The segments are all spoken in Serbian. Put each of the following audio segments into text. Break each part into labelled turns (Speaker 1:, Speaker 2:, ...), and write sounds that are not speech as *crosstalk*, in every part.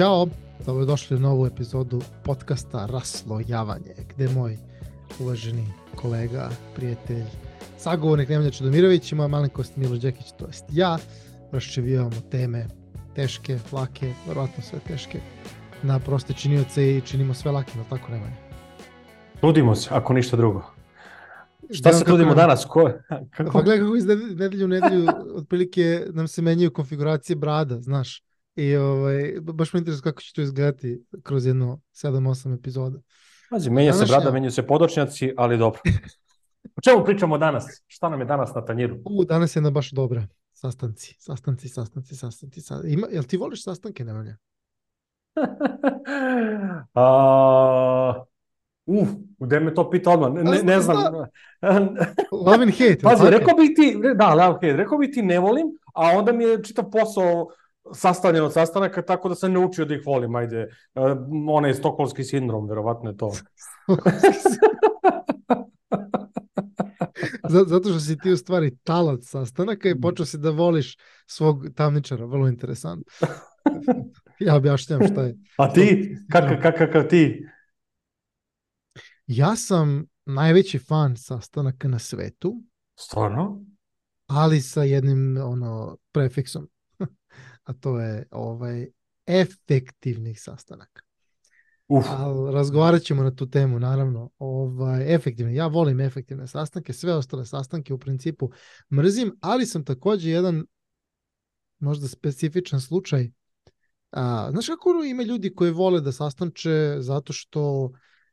Speaker 1: Ćao, dobrodošli u novu epizodu podcasta Raslojavanje, gde moj uvaženi kolega, prijatelj, sagovornik Nemanja Čudomirović i moja malenkost Milo Đekić, to jest ja, raščevijavamo teme teške, lake, verovatno sve teške, na proste činioce i činimo sve lakim, tako Nemanja?
Speaker 2: Trudimo se, ako ništa drugo. Šta se trudimo danas? Ko,
Speaker 1: kako? Pa gledaj kako iz nedelju u nedelju otprilike nam se menjaju konfiguracije brada, znaš. I ovaj, baš me interesuje kako će to izgledati kroz jedno 7-8 epizoda.
Speaker 2: Pazi, menja se brada, menjaju se podočnjaci, ali dobro. *laughs* O čemu pričamo danas? Šta nam je danas na tanjiru?
Speaker 1: U, danas je na baš dobra. Sastanci, sastanci, sastanci, sastanci. sastanci. Ima, jel ti voliš sastanke, Nemanja? *laughs*
Speaker 2: A, uf, gde me to pita odmah? Ne, ne znam. *laughs*
Speaker 1: love and hate.
Speaker 2: Pazi, rekao bih ti, da, love and hate, rekao bih ti ne volim, a onda mi je čitav posao sastavljen od sastanaka, tako da sam naučio da ih volim, ajde. Uh, onaj stokholmski sindrom, verovatno je to. *laughs*
Speaker 1: Zato što si ti u stvari talac sastanaka i počeo si da voliš svog tamničara, vrlo interesantno. *laughs* Ja objašnjam šta je.
Speaker 2: A ti? Kakav kak, kak, ti?
Speaker 1: Ja sam najveći fan sastanaka na svetu.
Speaker 2: Stvarno?
Speaker 1: Ali sa jednim ono prefiksom a to je ovaj efektivnih sastanaka. Uf. Ali razgovarat ćemo na tu temu, naravno. Ovaj, efektivne. Ja volim efektivne sastanke, sve ostale sastanke u principu mrzim, ali sam takođe jedan možda specifičan slučaj. A, znaš kako ima ljudi koji vole da sastanče zato što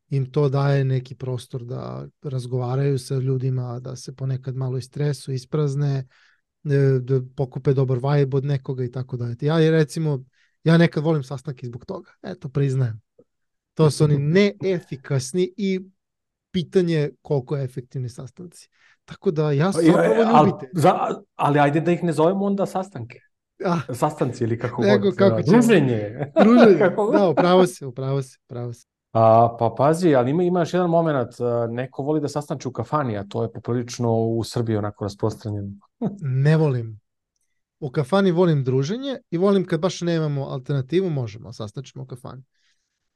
Speaker 1: im to daje neki prostor da razgovaraju sa ljudima, da se ponekad malo istresu, isprazne, E, da pokupe dobar vibe od nekoga i tako dalje. Ja je recimo, ja nekad volim sastanke zbog toga. Eto, priznajem. To su oni *laughs* neefikasni i pitanje koliko je efektivni sastanci. Tako da ja sam zapravo ljubite.
Speaker 2: Za, ali ajde da ih ne zovemo onda sastanke. Ah, Sastanci ili kako
Speaker 1: nego,
Speaker 2: god.
Speaker 1: Kako druženje. Druženje. *laughs* da, upravo se, upravo se, upravo se.
Speaker 2: A, pa pazi, ali ima, ima još jedan moment, neko voli da sastanče u kafani, a to je poprilično u Srbiji onako rasprostranjeno. *laughs*
Speaker 1: ne volim. U kafani volim druženje i volim kad baš nemamo alternativu, možemo, sastančimo u kafani.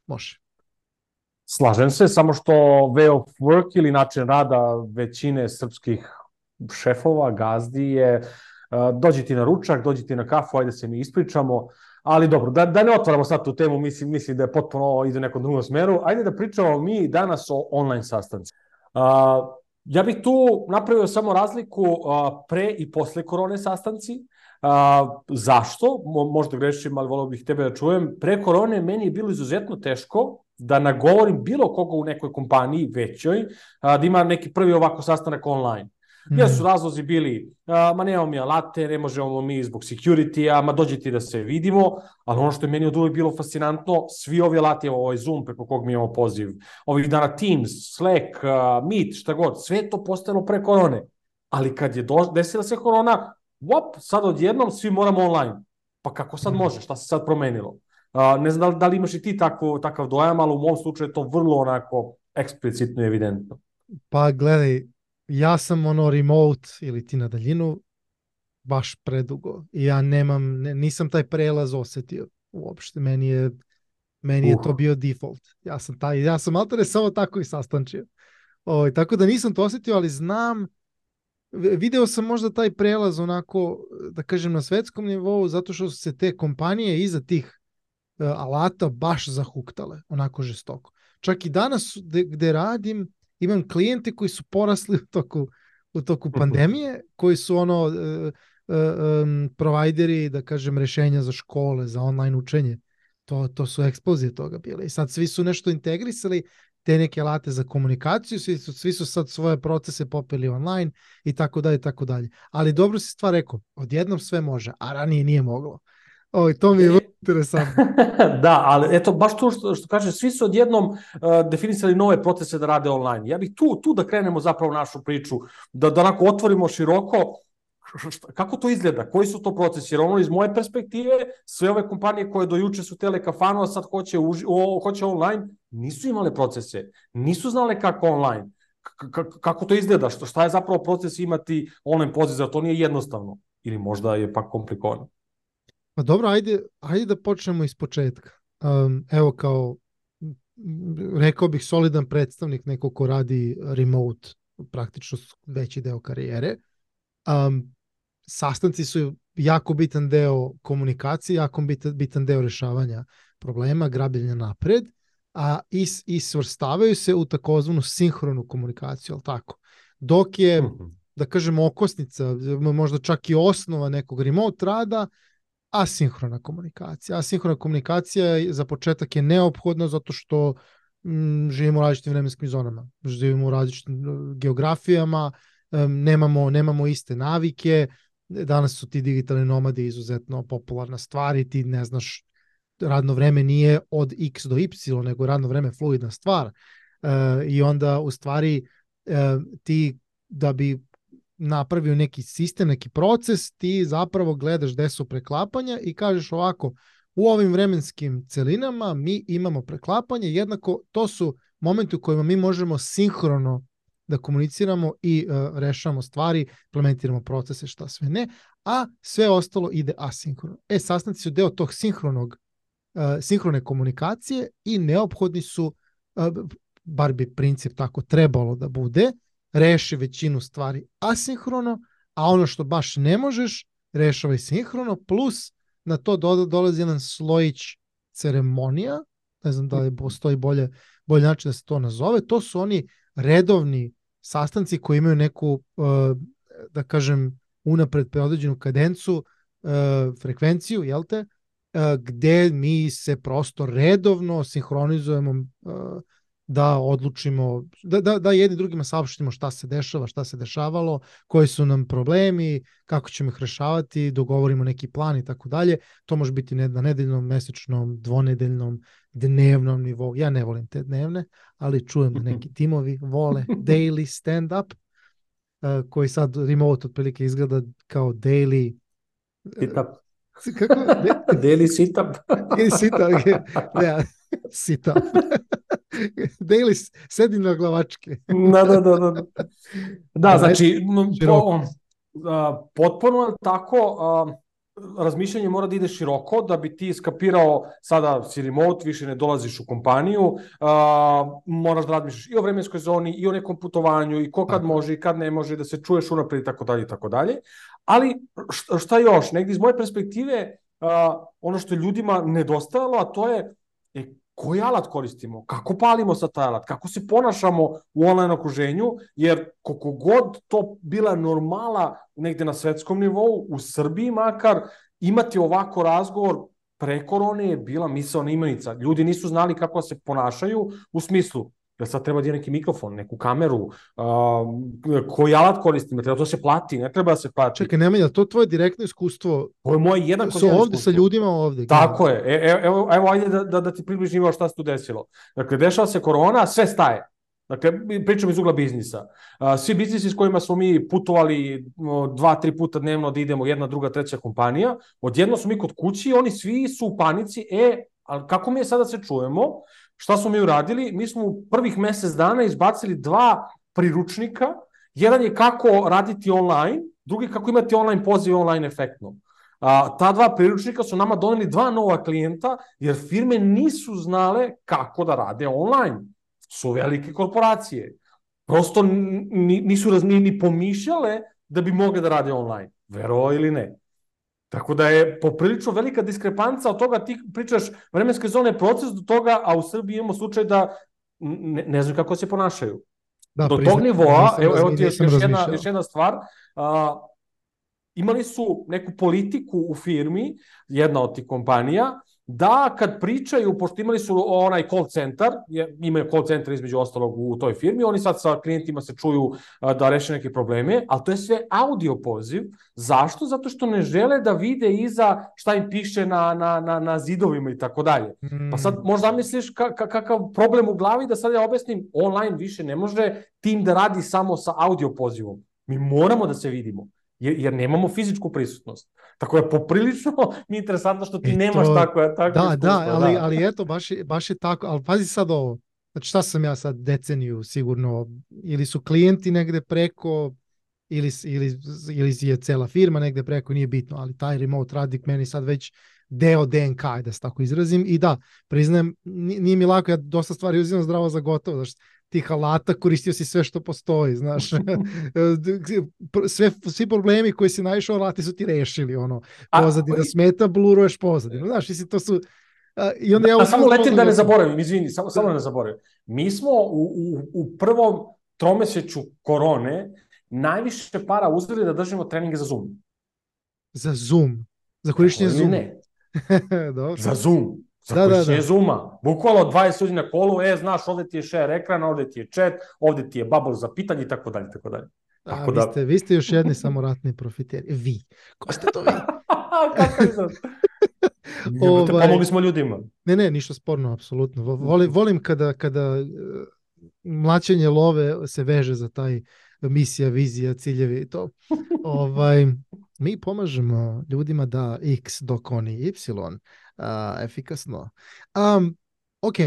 Speaker 1: Može.
Speaker 2: Slažem se, samo što way of work ili način rada većine srpskih šefova, gazdi je dođi ti na ručak, dođi ti na kafu, ajde se mi ispričamo, Ali dobro, da, da ne otvaramo sad tu temu, mislim, mislim da je potpuno ide u nekom drugom smeru. Ajde da pričamo mi danas o online sastanci. Uh, ja bih tu napravio samo razliku uh, pre i posle korone sastanci. Uh, zašto? Mo, možda grešim, ali volio bih tebe da čujem. Pre korone meni je bilo izuzetno teško da nagovorim bilo koga u nekoj kompaniji većoj, uh, da ima neki prvi ovako sastanak online. Mm. Jer su razlozi bili, a, ma nemamo mi alate, ne možemo mi zbog security-a, ma dođite da se vidimo, ali ono što je meni od uvijek bilo fascinantno, svi ovi alati, ovaj Zoom preko kog mi imamo poziv, ovih dana Teams, Slack, a, Meet, šta god, sve to postalo pre korone. Ali kad je desila se korona, wop, sad odjednom svi moramo online. Pa kako sad mm. može, šta se sad promenilo? A, ne znam da li, da li imaš i ti tako, takav dojam, ali u mom slučaju je to vrlo onako eksplicitno i evidentno.
Speaker 1: Pa gledaj, ja sam ono remote ili ti na daljinu baš predugo i ja nemam, ne, nisam taj prelaz osetio uopšte, meni je meni je uh. to bio default. Ja sam taj, ja sam altare samo tako i sastančio. O, ovaj, tako da nisam to osetio, ali znam, video sam možda taj prelaz onako, da kažem, na svetskom nivou, zato što su se te kompanije iza tih uh, alata baš zahuktale, onako žestoko. Čak i danas gde, gde radim, imam klijente koji su porasli *laughs* u toku, u toku mhm. pandemije, koji su ono uh, uh, um, provajderi, da kažem, rešenja za škole, za online učenje. To, to su eksplozije toga bile. I sad svi su nešto integrisali, te neke alate za komunikaciju, svi su, svi su sad svoje procese popeli online i tako dalje, tako dalje. Ali dobro si stvar rekao, odjednom sve može, a ranije nije moglo. Oj, to mi je interesantno. *laughs*
Speaker 2: da, ali eto, baš to što, što kaže, svi su odjednom uh, definisali nove procese da rade online. Ja bih tu, tu da krenemo zapravo našu priču, da, da onako otvorimo široko šta, kako to izgleda, koji su to procesi, jer ono iz moje perspektive, sve ove kompanije koje do juče su tele kafanu, a sad hoće, uži, o, hoće online, nisu imale procese, nisu znale kako online. K kako to izgleda, što, šta je zapravo proces imati online poziv, to nije jednostavno ili možda je pak komplikovano.
Speaker 1: Pa dobro, ajde, ajde da počnemo iz početka. um, evo kao rekao bih solidan predstavnik neko ko radi remote praktično veći deo karijere. Um, sastanci su jako bitan deo komunikacije, jako bitan, bitan deo rešavanja problema, grabljenja napred, a i, i svrstavaju se u takozvanu sinhronu komunikaciju, ali tako. Dok je, mhm. da kažemo, okosnica, možda čak i osnova nekog remote rada, asinhrona komunikacija. Asinhrona komunikacija za početak je neophodna zato što m, živimo u različitim vremenskim zonama, živimo u različitim e, geografijama, nemamo, nemamo iste navike, danas su ti digitalni nomadi izuzetno popularna stvar i ti ne znaš radno vreme nije od x do y, nego radno vreme fluidna stvar. E, I onda u stvari e, ti da bi napravio neki sistem, neki proces, ti zapravo gledaš gde su preklapanja i kažeš ovako, u ovim vremenskim celinama mi imamo preklapanje, jednako to su momenti u kojima mi možemo sinhrono da komuniciramo i uh, rešavamo stvari, implementiramo procese, šta sve ne, a sve ostalo ide asinhrono. E, sastanci su deo tog sinhronog, uh, sinhrone komunikacije i neophodni su, uh, bar bi princip tako trebalo da bude, reši većinu stvari asinhrono, a ono što baš ne možeš, rešavaj sinhrono, plus na to do, dolazi jedan slojić ceremonija, ne znam da li postoji bolje, bolje način da se to nazove, to su oni redovni sastanci koji imaju neku, uh, da kažem, unapred preodređenu kadencu, uh, frekvenciju, jel te, uh, gde mi se prosto redovno sinhronizujemo da odlučimo, da, da, da jedni drugima saopštimo šta se dešava, šta se dešavalo, koji su nam problemi, kako ćemo ih rešavati, dogovorimo neki plan i tako dalje. To može biti na nedeljnom, mesečnom, dvonedeljnom, dnevnom nivou. Ja ne volim te dnevne, ali čujem da *laughs* neki timovi vole daily stand-up, uh, koji sad remote otprilike izgleda kao daily
Speaker 2: Sit-up. Kako? *laughs* daily sit-up. *laughs*
Speaker 1: daily sit-up. Ne, sit-up. *laughs* Daily sedi na glavačke.
Speaker 2: da, da, da, da. Da, znači, po, potpuno tako, razmišljanje mora da ide široko, da bi ti skapirao, sada si remote, više ne dolaziš u kompaniju, moraš da razmišljaš i o vremenskoj zoni, i o nekom putovanju, i ko kad može i kad ne može, da se čuješ unapred i tako dalje i tako dalje. Ali šta još, negdje iz moje perspektive, ono što je ljudima nedostajalo, a to je e, koji alat koristimo, kako palimo sa taj alat, kako se ponašamo u online okruženju, jer koliko god to bila normala negde na svetskom nivou, u Srbiji makar, imati ovako razgovor pre korone je bila misalna imenica. Ljudi nisu znali kako da se ponašaju u smislu Jel sad treba da je neki mikrofon, neku kameru, uh, koji alat koristim, treba to se plati, ne treba da se plati.
Speaker 1: Čekaj, nema, je to tvoje direktno iskustvo?
Speaker 2: To je moje jedan
Speaker 1: Su ovde iskustvo. sa ljudima ovde.
Speaker 2: Tako je, e, e, evo, evo ajde da, da, da ti približimo šta se tu desilo. Dakle, dešava se korona, sve staje. Dakle, pričam iz ugla biznisa. Svi biznisi s kojima smo mi putovali dva, tri puta dnevno da idemo jedna, druga, treća kompanija, odjedno smo mi kod kući i oni svi su u panici, e, ali kako mi je sada da se čujemo? Šta smo mi uradili? Mi smo u prvih mesec dana izbacili dva priručnika. Jedan je kako raditi online, drugi kako imati online poziv online efektno. A, ta dva priručnika su nama doneli dva nova klijenta, jer firme nisu znale kako da rade online. Su velike korporacije. Prosto nisu ni, ni pomišljale da bi mogle da rade online. Vero ili ne. Tako da je poprilično velika diskrepanca od toga ti pričaš vremenske zone proces do toga, a u Srbiji imamo slučaj da ne, ne znam kako se ponašaju. Da, do tog nivoa, evo, evo ti još, još, jedna, još jedna stvar, a, imali su neku politiku u firmi, jedna od tih kompanija, da kad pričaju, pošto imali su onaj call centar, imaju call centar između ostalog u toj firmi, oni sad sa klijentima se čuju da reše neke probleme, ali to je sve audio poziv. Zašto? Zato što ne žele da vide iza šta im piše na, na, na, na zidovima i tako dalje. Pa sad mm. možda misliš ka, ka, kakav problem u glavi da sad ja objasnim, online više ne može tim da radi samo sa audio pozivom. Mi moramo da se vidimo jer, jer nemamo fizičku prisutnost. Tako je poprilično mi *laughs* interesantno što ti e, nemaš to, tako, tako
Speaker 1: da, da, ali, da, ali eto, baš je, baš je tako, ali pazi sad ovo, znači šta sam ja sad deceniju sigurno, ili su klijenti negde preko, ili, ili, ili je cela firma negde preko, nije bitno, ali taj remote radi meni sad već deo DNK, da se tako izrazim. I da, priznajem, nije mi lako, ja dosta stvari uzimam zdravo za gotovo, znaš, tih alata koristio si sve što postoji, znaš. *laughs* sve, svi problemi koji si naišao, alati su ti rešili, ono, pozadina da smeta, bluruješ pozadinu, znaš, i to su, a, i onda ja
Speaker 2: a samo letim da ne zaboravim, izvini, samo, samo da ne zaboravim. Mi smo u, u, u prvom tromeseću korone najviše para uzeli da držimo treninge za Zoom.
Speaker 1: Za Zoom? Za korišćenje Zoom? Ne. *laughs*
Speaker 2: Dobro. Za Zoom. Da, da, da. Zooma. Bukvalo 20 ljudi na kolu, e, znaš, ovde ti je share ekran, ovde ti je chat, ovde ti je bubble za pitanje i tako dalje, tako dalje.
Speaker 1: Tako A, da... vi, ste, vi ste još jedni samoratni profiteri. Vi. Ko ste to vi? *laughs* *laughs*
Speaker 2: Kako je *laughs* ovaj, pomogli smo ljudima.
Speaker 1: Ne, ne, ništa sporno, apsolutno. Volim, volim kada, kada e, mlačenje love se veže za taj misija, vizija, ciljevi i to. ovaj, mi pomažemo ljudima da x dok oni y uh, efikasno. Um, ok.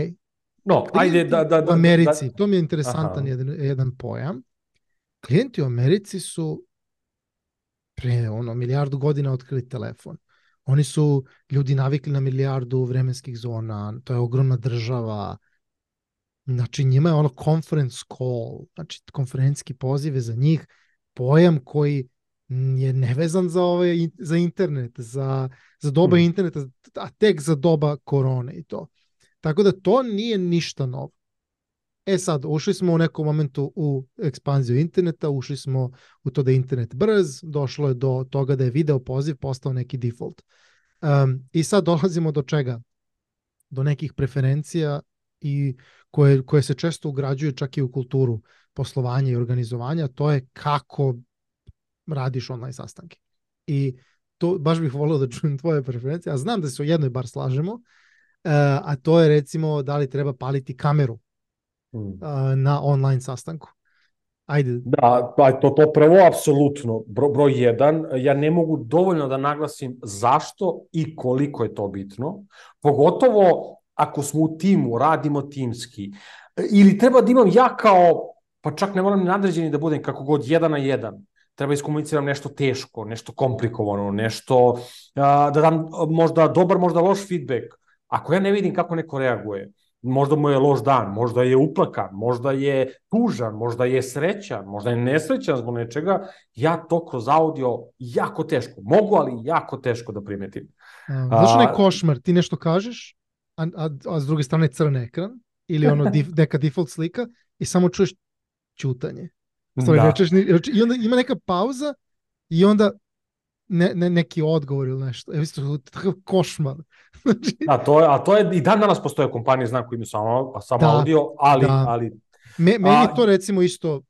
Speaker 2: No, ajde da, da, da,
Speaker 1: u Americi, da, to mi je interesantan jedan, jedan pojam. Klijenti u Americi su pre ono milijardu godina otkrili telefon. Oni su ljudi navikli na milijardu vremenskih zona, to je ogromna država, Znači njima je ono conference call, znači konferencijski pozive za njih, pojam koji je nevezan za ovaj za internet, za, za doba hmm. interneta, a tek za doba korone i to. Tako da to nije ništa novo. E sad, ušli smo u nekom momentu u ekspanziju interneta, ušli smo u to da je internet brz, došlo je do toga da je video poziv postao neki default. Um, I sad dolazimo do čega? Do nekih preferencija i koje, koje se često ugrađuje čak i u kulturu poslovanja i organizovanja, to je kako radiš online sastanke. I to baš bih volio da čujem tvoje preferencije, a znam da se o jednoj bar slažemo, uh, a to je recimo da li treba paliti kameru uh, na online sastanku. Ajde.
Speaker 2: Da, pa to, to prvo apsolutno, bro, broj jedan, ja ne mogu dovoljno da naglasim zašto i koliko je to bitno, pogotovo ako smo u timu, radimo timski, ili treba da imam ja kao, pa čak ne moram ni nadređeni da budem kako god, jedan na jedan, treba iskomuniciram nešto teško, nešto komplikovano, nešto, a, da dam možda dobar, možda loš feedback. Ako ja ne vidim kako neko reaguje, možda mu je loš dan, možda je uplakan, možda je tužan, možda je srećan, možda je nesrećan zbog nečega, ja to kroz audio jako teško, mogu, ali jako teško da primetim.
Speaker 1: Znaš onaj košmar, ti nešto kažeš, a, a, a s druge strane crn ekran ili ono dif, *laughs* neka default slika i samo čuješ čutanje. Stvari, da. rečeš, I onda ima neka pauza i onda ne, ne, neki odgovor ili nešto. Evo isto, takav košmar. *laughs*
Speaker 2: znači... a, to je, a to je, i dan danas postoje kompanije, znam koji imaju samo, samo da, audio, ali... Da. ali
Speaker 1: Me, meni a, to recimo isto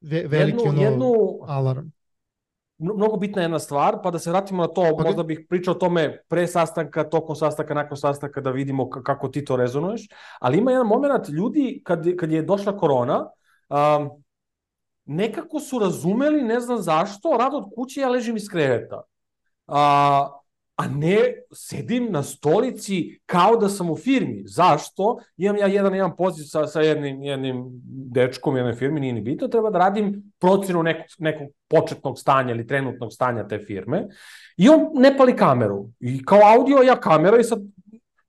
Speaker 1: ve, veliki jednu, ono, jednu, alarm
Speaker 2: mnogo bitna jedna stvar, pa da se vratimo na to, okay. možda bih pričao o tome pre sastanka, tokom sastanka, nakon sastanka, da vidimo kako ti to rezonuješ, ali ima jedan moment, ljudi, kad, kad je došla korona, um, nekako su razumeli, ne znam zašto, rad od kuće, ja ležim iz kreveta. Uh, a ne sedim na stolici kao da sam u firmi. Zašto? Imam ja jedan, jedan poziv sa, sa jednim, jednim dečkom u jednoj firmi, nije ni bitno, treba da radim procenu nekog, nekog početnog stanja ili trenutnog stanja te firme i on ne pali kameru. I kao audio ja kamera i sad,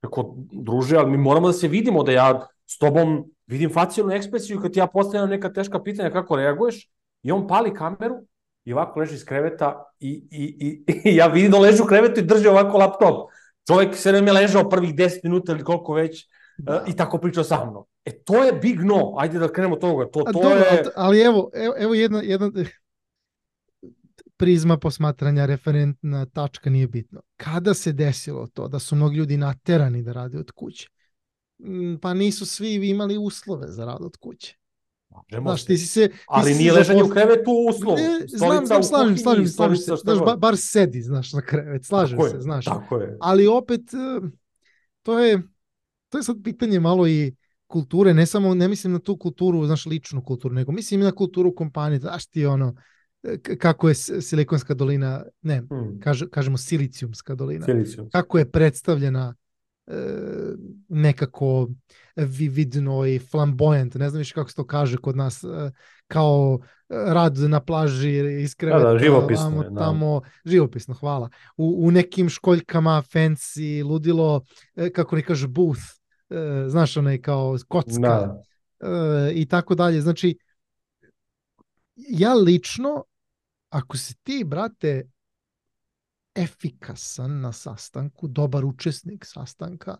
Speaker 2: ako druže, ali mi moramo da se vidimo, da ja s tobom vidim facijalnu ekspresiju kad ja postavljam neka teška pitanja kako reaguješ i on pali kameru i ovako leži iz kreveta i, i, i, i ja vidim da leži u krevetu i drži ovako laptop. Čovjek se nam je ležao prvih 10 minuta ili koliko već da. uh, i tako pričao sa mnom. E, to je big no. Ajde da krenemo od toga. To, to dobro, je...
Speaker 1: Ali evo, evo, evo jedna, jedna prizma posmatranja, referentna tačka nije bitno. Kada se desilo to da su mnogi ljudi naterani da rade od kuće? Mm, pa nisu svi imali uslove za rad od kuće.
Speaker 2: Znaš, ti si se... Ti ali si nije ležanje u krevetu uslov. Ne,
Speaker 1: znam, znam, slažem, slažem, slažem se. Znaš, ba, bar sedi, znaš, na krevet, slažem tako se, je, znaš.
Speaker 2: Tako je.
Speaker 1: Ali opet, eh, to je, to je sad pitanje malo i kulture, ne samo, ne mislim na tu kulturu, znaš, ličnu kulturu, nego mislim i na kulturu kompanije, znaš ti ono, kako je Silikonska dolina, ne, hmm. kaže, kažemo Silicijumska dolina,
Speaker 2: Silicijum.
Speaker 1: kako je predstavljena e, nekako vividno i flamboyant, ne znam više kako se to kaže kod nas, e, kao rad na plaži iz kreveta,
Speaker 2: Da, da, živopisno
Speaker 1: vamo,
Speaker 2: je, da.
Speaker 1: tamo, živopisno, hvala. U, u nekim školjkama, fancy, ludilo, e, kako ne kaže, booth, e, znaš, onaj kao kocka
Speaker 2: Da.
Speaker 1: e, i tako dalje. Znači, ja lično, ako si ti, brate, efikasan na sastanku, dobar učesnik sastanka,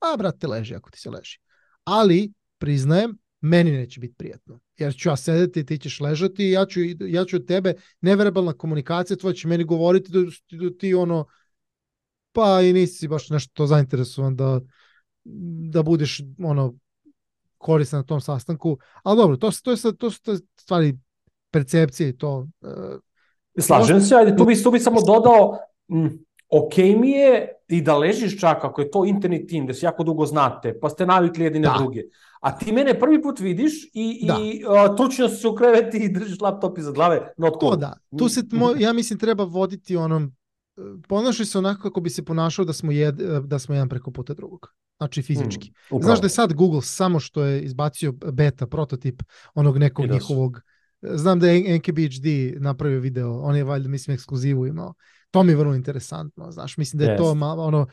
Speaker 1: a brate leži ako ti se leži. Ali, priznajem, meni neće biti prijatno. Jer ću ja sedeti, ti ćeš ležati ja ću, ja ću tebe, neverbalna komunikacija tvoja će meni govoriti da, da ti ono, pa i nisi baš nešto zainteresovan da, da budeš ono koristan na tom sastanku. Ali dobro, to, to, je, to su stvari percepcije i to.
Speaker 2: Slažem se, ajde, tu bi, tu bi samo dodao, mm, ok mi je i da ležiš čak ako je to interni tim, da se jako dugo znate, pa ste navikli jedni na
Speaker 1: Da.
Speaker 2: druge. A ti mene prvi put vidiš i,
Speaker 1: Da.
Speaker 2: i a, tučno se u kreveti i držiš laptop iza glave, not
Speaker 1: To da. Tu se, mo, ja mislim, treba voditi onom, e, ponašaj se onako kako bi se ponašao da smo, jed, e, da smo jedan preko puta drugog. Znači fizički.
Speaker 2: Mm, upravo.
Speaker 1: Znaš da je sad Google samo što je izbacio beta prototip onog nekog njihovog, znam da je NKBHD napravio video, on je valjda mislim ekskluzivu imao. To mi je vrlo interesantno, znaš, mislim da je to
Speaker 2: Jest.
Speaker 1: malo ono,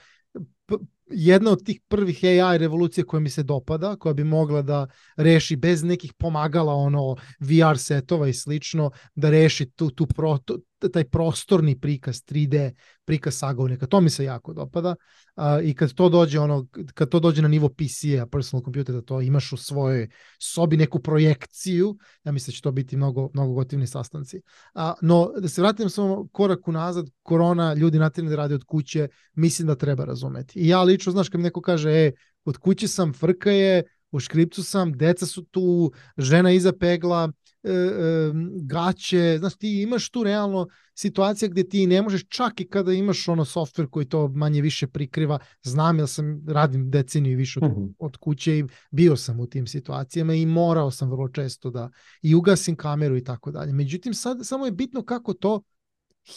Speaker 1: jedna od tih prvih AI revolucija koja mi se dopada, koja bi mogla da reši bez nekih pomagala, ono, VR setova i slično, da reši tu, tu pro, tu, taj prostorni prikaz 3D, prikaz sagovnika. To mi se jako dopada. A, I kad to dođe ono, kad to dođe na nivo PC-a, personal computer, da to imaš u svojoj sobi neku projekciju, ja mislim da će to biti mnogo, mnogo gotivni sastanci. A, no, da se vratim samo korak unazad, korona, ljudi natirani da rade od kuće, mislim da treba razumeti. I ja lično, znaš, kad mi neko kaže, e, od kuće sam, frka je, u škripcu sam, deca su tu, žena iza pegla, e, e, gaće, znaš, ti imaš tu realno situacija gdje ti ne možeš čak i kada imaš ono software koji to manje više prikriva, znam jer sam radim deceniju i više od,
Speaker 2: Mhm.
Speaker 1: od kuće i bio sam u tim situacijama i morao sam vrlo često da i ugasim kameru i tako dalje. Međutim, sad samo je bitno kako to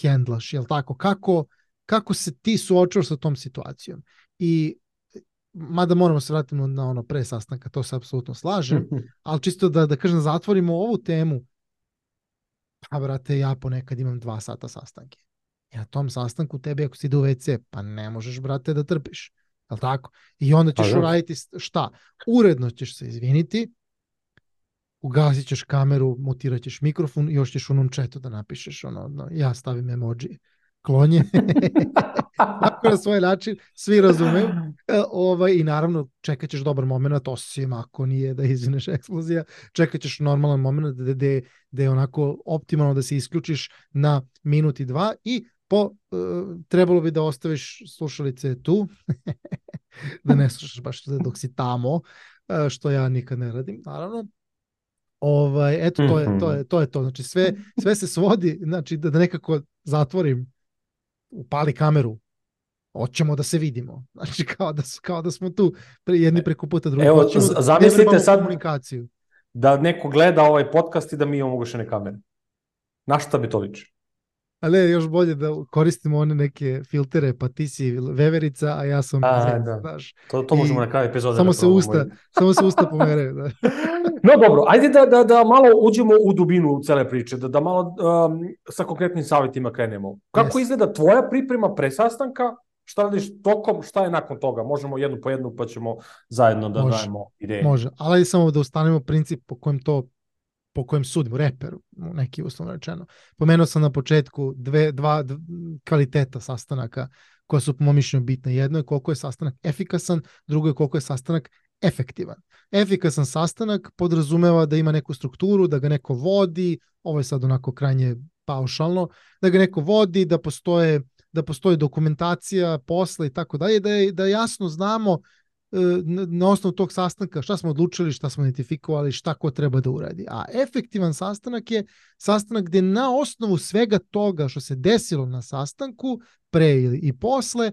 Speaker 1: hendlaš, jel tako? Kako, kako se ti suočavaš sa tom situacijom. I mada moramo se vratiti na ono pre sastanka, to se apsolutno slažem, *laughs* ali čisto da, da kažem, zatvorimo ovu temu, pa brate, ja ponekad imam dva sata sastanke. I na tom sastanku tebi ako si ide u WC, pa ne možeš, brate, da trpiš. Jel tako? I onda ćeš
Speaker 2: Pa da.
Speaker 1: uraditi šta? Uredno ćeš se izviniti, ugasit ćeš kameru, mutirat ćeš mikrofon i još ćeš u onom četu da napišeš ono, no, ja stavim emoji klonje. *laughs* Tako na svoj način, svi razumeju. E, ovaj, I naravno, čekat ćeš dobar moment, osim ako nije da izvineš eksplozija, čekat ćeš normalan moment gde, gde, gde je onako optimalno da se isključiš na minut i dva i po, e, trebalo bi da ostaviš slušalice tu, *laughs* da ne slušaš baš dok si tamo, e, što ja nikad ne radim, naravno. Ovaj, eto, to je, to je, to je to. Znači, sve, sve se svodi, znači, da, da nekako zatvorim, upali kameru, hoćemo da se vidimo. *laughs* Znači, kao da, kao da smo tu jedni preko puta drugi.
Speaker 2: Evo,
Speaker 1: Hoćemo da-
Speaker 2: zamislite
Speaker 1: neverbalnu
Speaker 2: sad-
Speaker 1: komunikaciju.
Speaker 2: da neko gleda ovaj podcast i da mi imamo ugašene kamere. Na šta bi to liči?
Speaker 1: Ali je još bolje da koristimo one neke filtere, pa ti si veverica, a ja sam
Speaker 2: A,
Speaker 1: zec,
Speaker 2: da.
Speaker 1: znaš.
Speaker 2: To, to možemo
Speaker 1: I
Speaker 2: na kraju epizode.
Speaker 1: Samo
Speaker 2: da
Speaker 1: se usta, samo se usta pomeraju. Da. *laughs*
Speaker 2: No dobro, ajde da, da, da malo uđemo u dubinu cele priče, da, da malo um, sa konkretnim savjetima krenemo. Kako
Speaker 1: Yes.
Speaker 2: izgleda tvoja priprema pre sastanka, šta radiš tokom, šta je nakon toga? Možemo jednu po jednu pa ćemo zajedno da
Speaker 1: Može.
Speaker 2: dajemo ideje.
Speaker 1: Može, ali samo da ustanemo princip po kojem to po kojem sudimo, reper, neki uslovno rečeno. Pomenuo sam na početku dve, dva d- kvaliteta sastanaka koja su po mom mišljenju bitne. Jedno je koliko je sastanak efikasan, drugo je koliko je sastanak efektivan. Efikasan sastanak podrazumeva da ima neku strukturu, da ga neko vodi, ovo je sad onako krajnje paušalno, da ga neko vodi, da postoje da postoji dokumentacija posla i tako dalje, da je, da jasno znamo e, na, osnovu tog sastanka šta smo odlučili, šta smo identifikovali, šta ko treba da uradi. A efektivan sastanak je sastanak gdje na osnovu svega toga što se desilo na sastanku, pre i posle,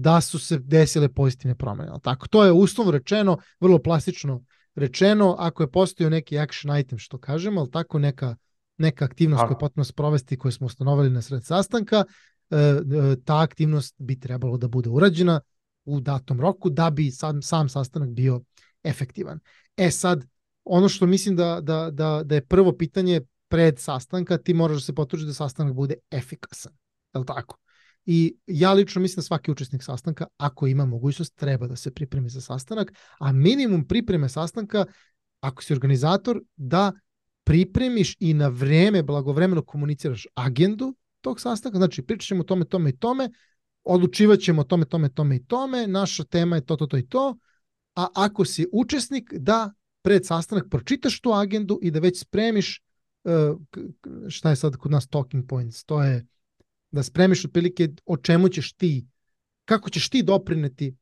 Speaker 1: da su se desile pozitivne promjene. jel Tako, to je uslovno rečeno, vrlo plastično rečeno, ako je postojao neki action item, što kažemo, ali tako neka, neka aktivnost koju je potrebno sprovesti koju smo ustanovili na sred sastanka, e, e, ta aktivnost bi trebalo da bude urađena u datom roku da bi sam, sam sastanak bio efektivan. E sad, ono što mislim da, da, da, da je prvo pitanje pred sastanka, ti moraš da se potruži da sastanak bude efikasan. Je li tako? I ja lično mislim da svaki učesnik sastanka, ako ima mogućnost, treba da se pripremi za sastanak, a minimum pripreme sastanka, ako si organizator, da pripremiš i na vreme, blagovremeno komuniciraš agendu tog sastanka, znači pričat ćemo o tome, tome i tome, odlučivat ćemo o tome, tome, tome i tome, naša tema je to, to, to i to, a ako si učesnik, da pred sastanak pročitaš tu agendu i da već spremiš uh, šta je sad kod nas talking points, to je da spremiš otprilike o čemu ćeš ti, kako ćeš ti doprineti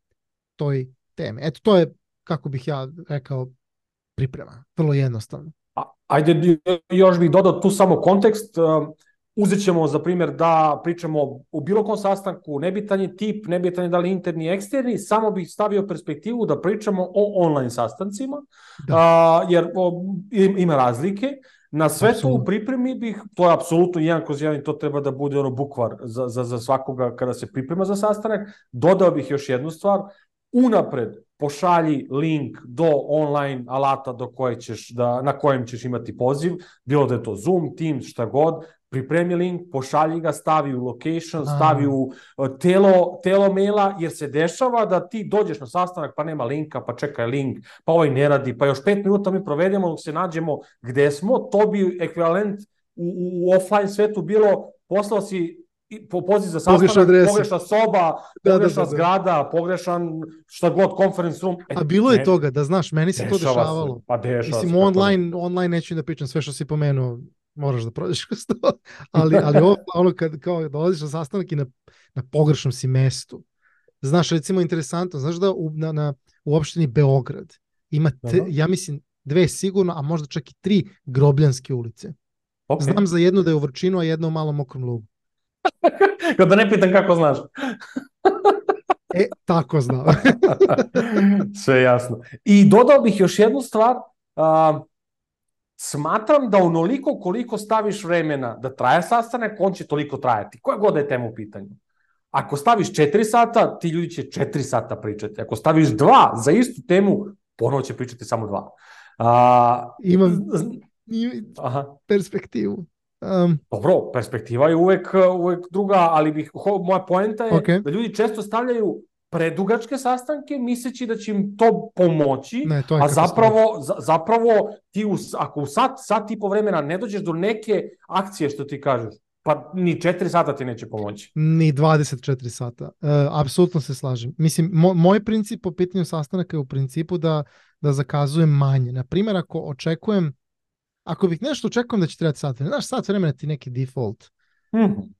Speaker 1: toj teme. Eto, to je, kako bih ja rekao, priprema. Vrlo jednostavno.
Speaker 2: Ajde, još bih dodao tu samo kontekst. Uh, uzet ćemo za primjer da pričamo u bilo kom sastanku, nebitan je tip, nebitan je da li interni, eksterni, samo bih stavio perspektivu da pričamo o online sastancima, da. a, jer o, ima razlike. Na sve to u pripremi bih, to je apsolutno jedan kroz jedan i to treba da bude ono bukvar za, za, za svakoga kada se priprema za sastanak. Dodao bih još jednu stvar, unapred pošalji link do online alata do koje ćeš da, na kojem ćeš imati poziv, bilo da je to Zoom, Teams, šta god, pripremi link, pošalji ga, stavi u location, stavi u uh, telo, telo maila, jer se dešava da ti dođeš na sastanak pa nema linka, pa čekaj link, pa ovaj ne radi, pa još pet minuta mi provedemo dok se nađemo gde smo, to bi ekvivalent u, u offline svetu bilo, poslao si po poziv za sastanak, pogrešna soba, da, da, pogrešna da, da, da. zgrada, pogrešan šta god, conference room.
Speaker 1: E, A bilo je ne, toga, da znaš, meni se to dešavalo.
Speaker 2: Se, pa dešava
Speaker 1: Mislim, se, online, ne. online neću da pričam sve što si pomenuo, moraš da prođeš kroz to, *laughs* ali, ali ovo, ono kad kao dolaziš na sastanak i na, na pogrešnom si mestu. Znaš, recimo, interesantno, znaš da u, na, na, u opštini Beograd ima, te, ja mislim, dve sigurno, a možda čak i tri grobljanske ulice. Okay. Znam za jednu da je u Vrčinu, a jednu u malom mokrom lugu. *laughs*
Speaker 2: Kao da ne pitam kako znaš. *laughs*
Speaker 1: e, tako znam.
Speaker 2: Sve jasno. I dodao bih još jednu stvar. Uh, smatram da onoliko koliko staviš vremena da traje sastanak, on će toliko trajati. Koja god da je tema u pitanju. Ako staviš 4 sata, ti ljudi će 4 sata pričati. Ako staviš 2 za istu temu, ponovo će pričati samo 2.
Speaker 1: Uh, Imam Aha. perspektivu.
Speaker 2: Um, Dobro, perspektiva je uvek, uvek druga, ali bih, ho, moja poenta je okay. da ljudi često stavljaju predugačke sastanke misleći da će im to pomoći, ne, to a zapravo, za, zapravo ti u, ako u sat, sat i po vremena ne dođeš do neke akcije što ti kažeš, pa ni 4 sata ti neće pomoći.
Speaker 1: Ni 24 sata. E, apsolutno se slažem. Mislim, mo, moj princip po pitanju sastanaka je u principu da, da zakazujem manje. Na primjer, ako očekujem ako bih nešto očekujem da će trebati sat vremena, znaš, sat vremena ti neki default. Mm.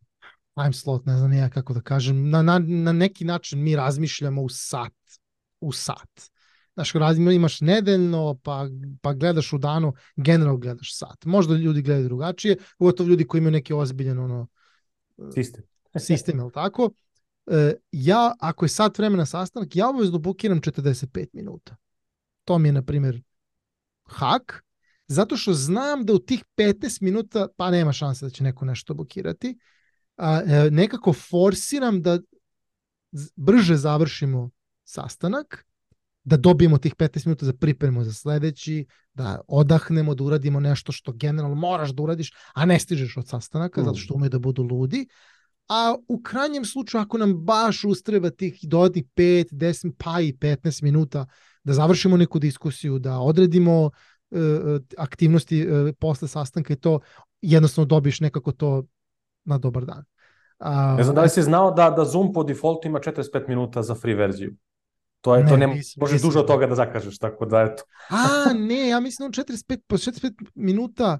Speaker 1: Time slot, ne znam ja kako da kažem, na, na, na neki način mi razmišljamo u sat, u sat. Znaš, imaš nedeljno, pa, pa gledaš u danu, generalno gledaš sat. Možda ljudi gledaju drugačije, ugotovo ljudi koji imaju neki ozbiljen ono,
Speaker 2: sistem. *laughs*
Speaker 1: sistem, je tako? E, ja, ako je sat vremena sastanak, ja obavezno bukiram 45 minuta. To mi je, na primjer, hak, zato što znam da u tih 15 minuta pa nema šanse da će neko nešto blokirati. A, e, nekako forsiram da brže završimo sastanak, da dobijemo tih 15 minuta za pripremu za sledeći, da odahnemo, da uradimo nešto što generalno moraš da uradiš, a ne stižeš od sastanaka, mm. zato što umeju da budu ludi. A u krajnjem slučaju, ako nam baš ustreba tih dodatnih 5, 10, pa i 15 minuta da završimo neku diskusiju, da odredimo E, e, aktivnosti e, posle sastanka i to jednostavno dobiješ nekako to na dobar dan.
Speaker 2: A, ne znam da li si znao da, da Zoom po defaultu ima 45 minuta za free verziju. To je ne, to ne nisam, možeš duže od toga da zakažeš, tako da eto.
Speaker 1: A, ne, ja mislim on 45 po 45 minuta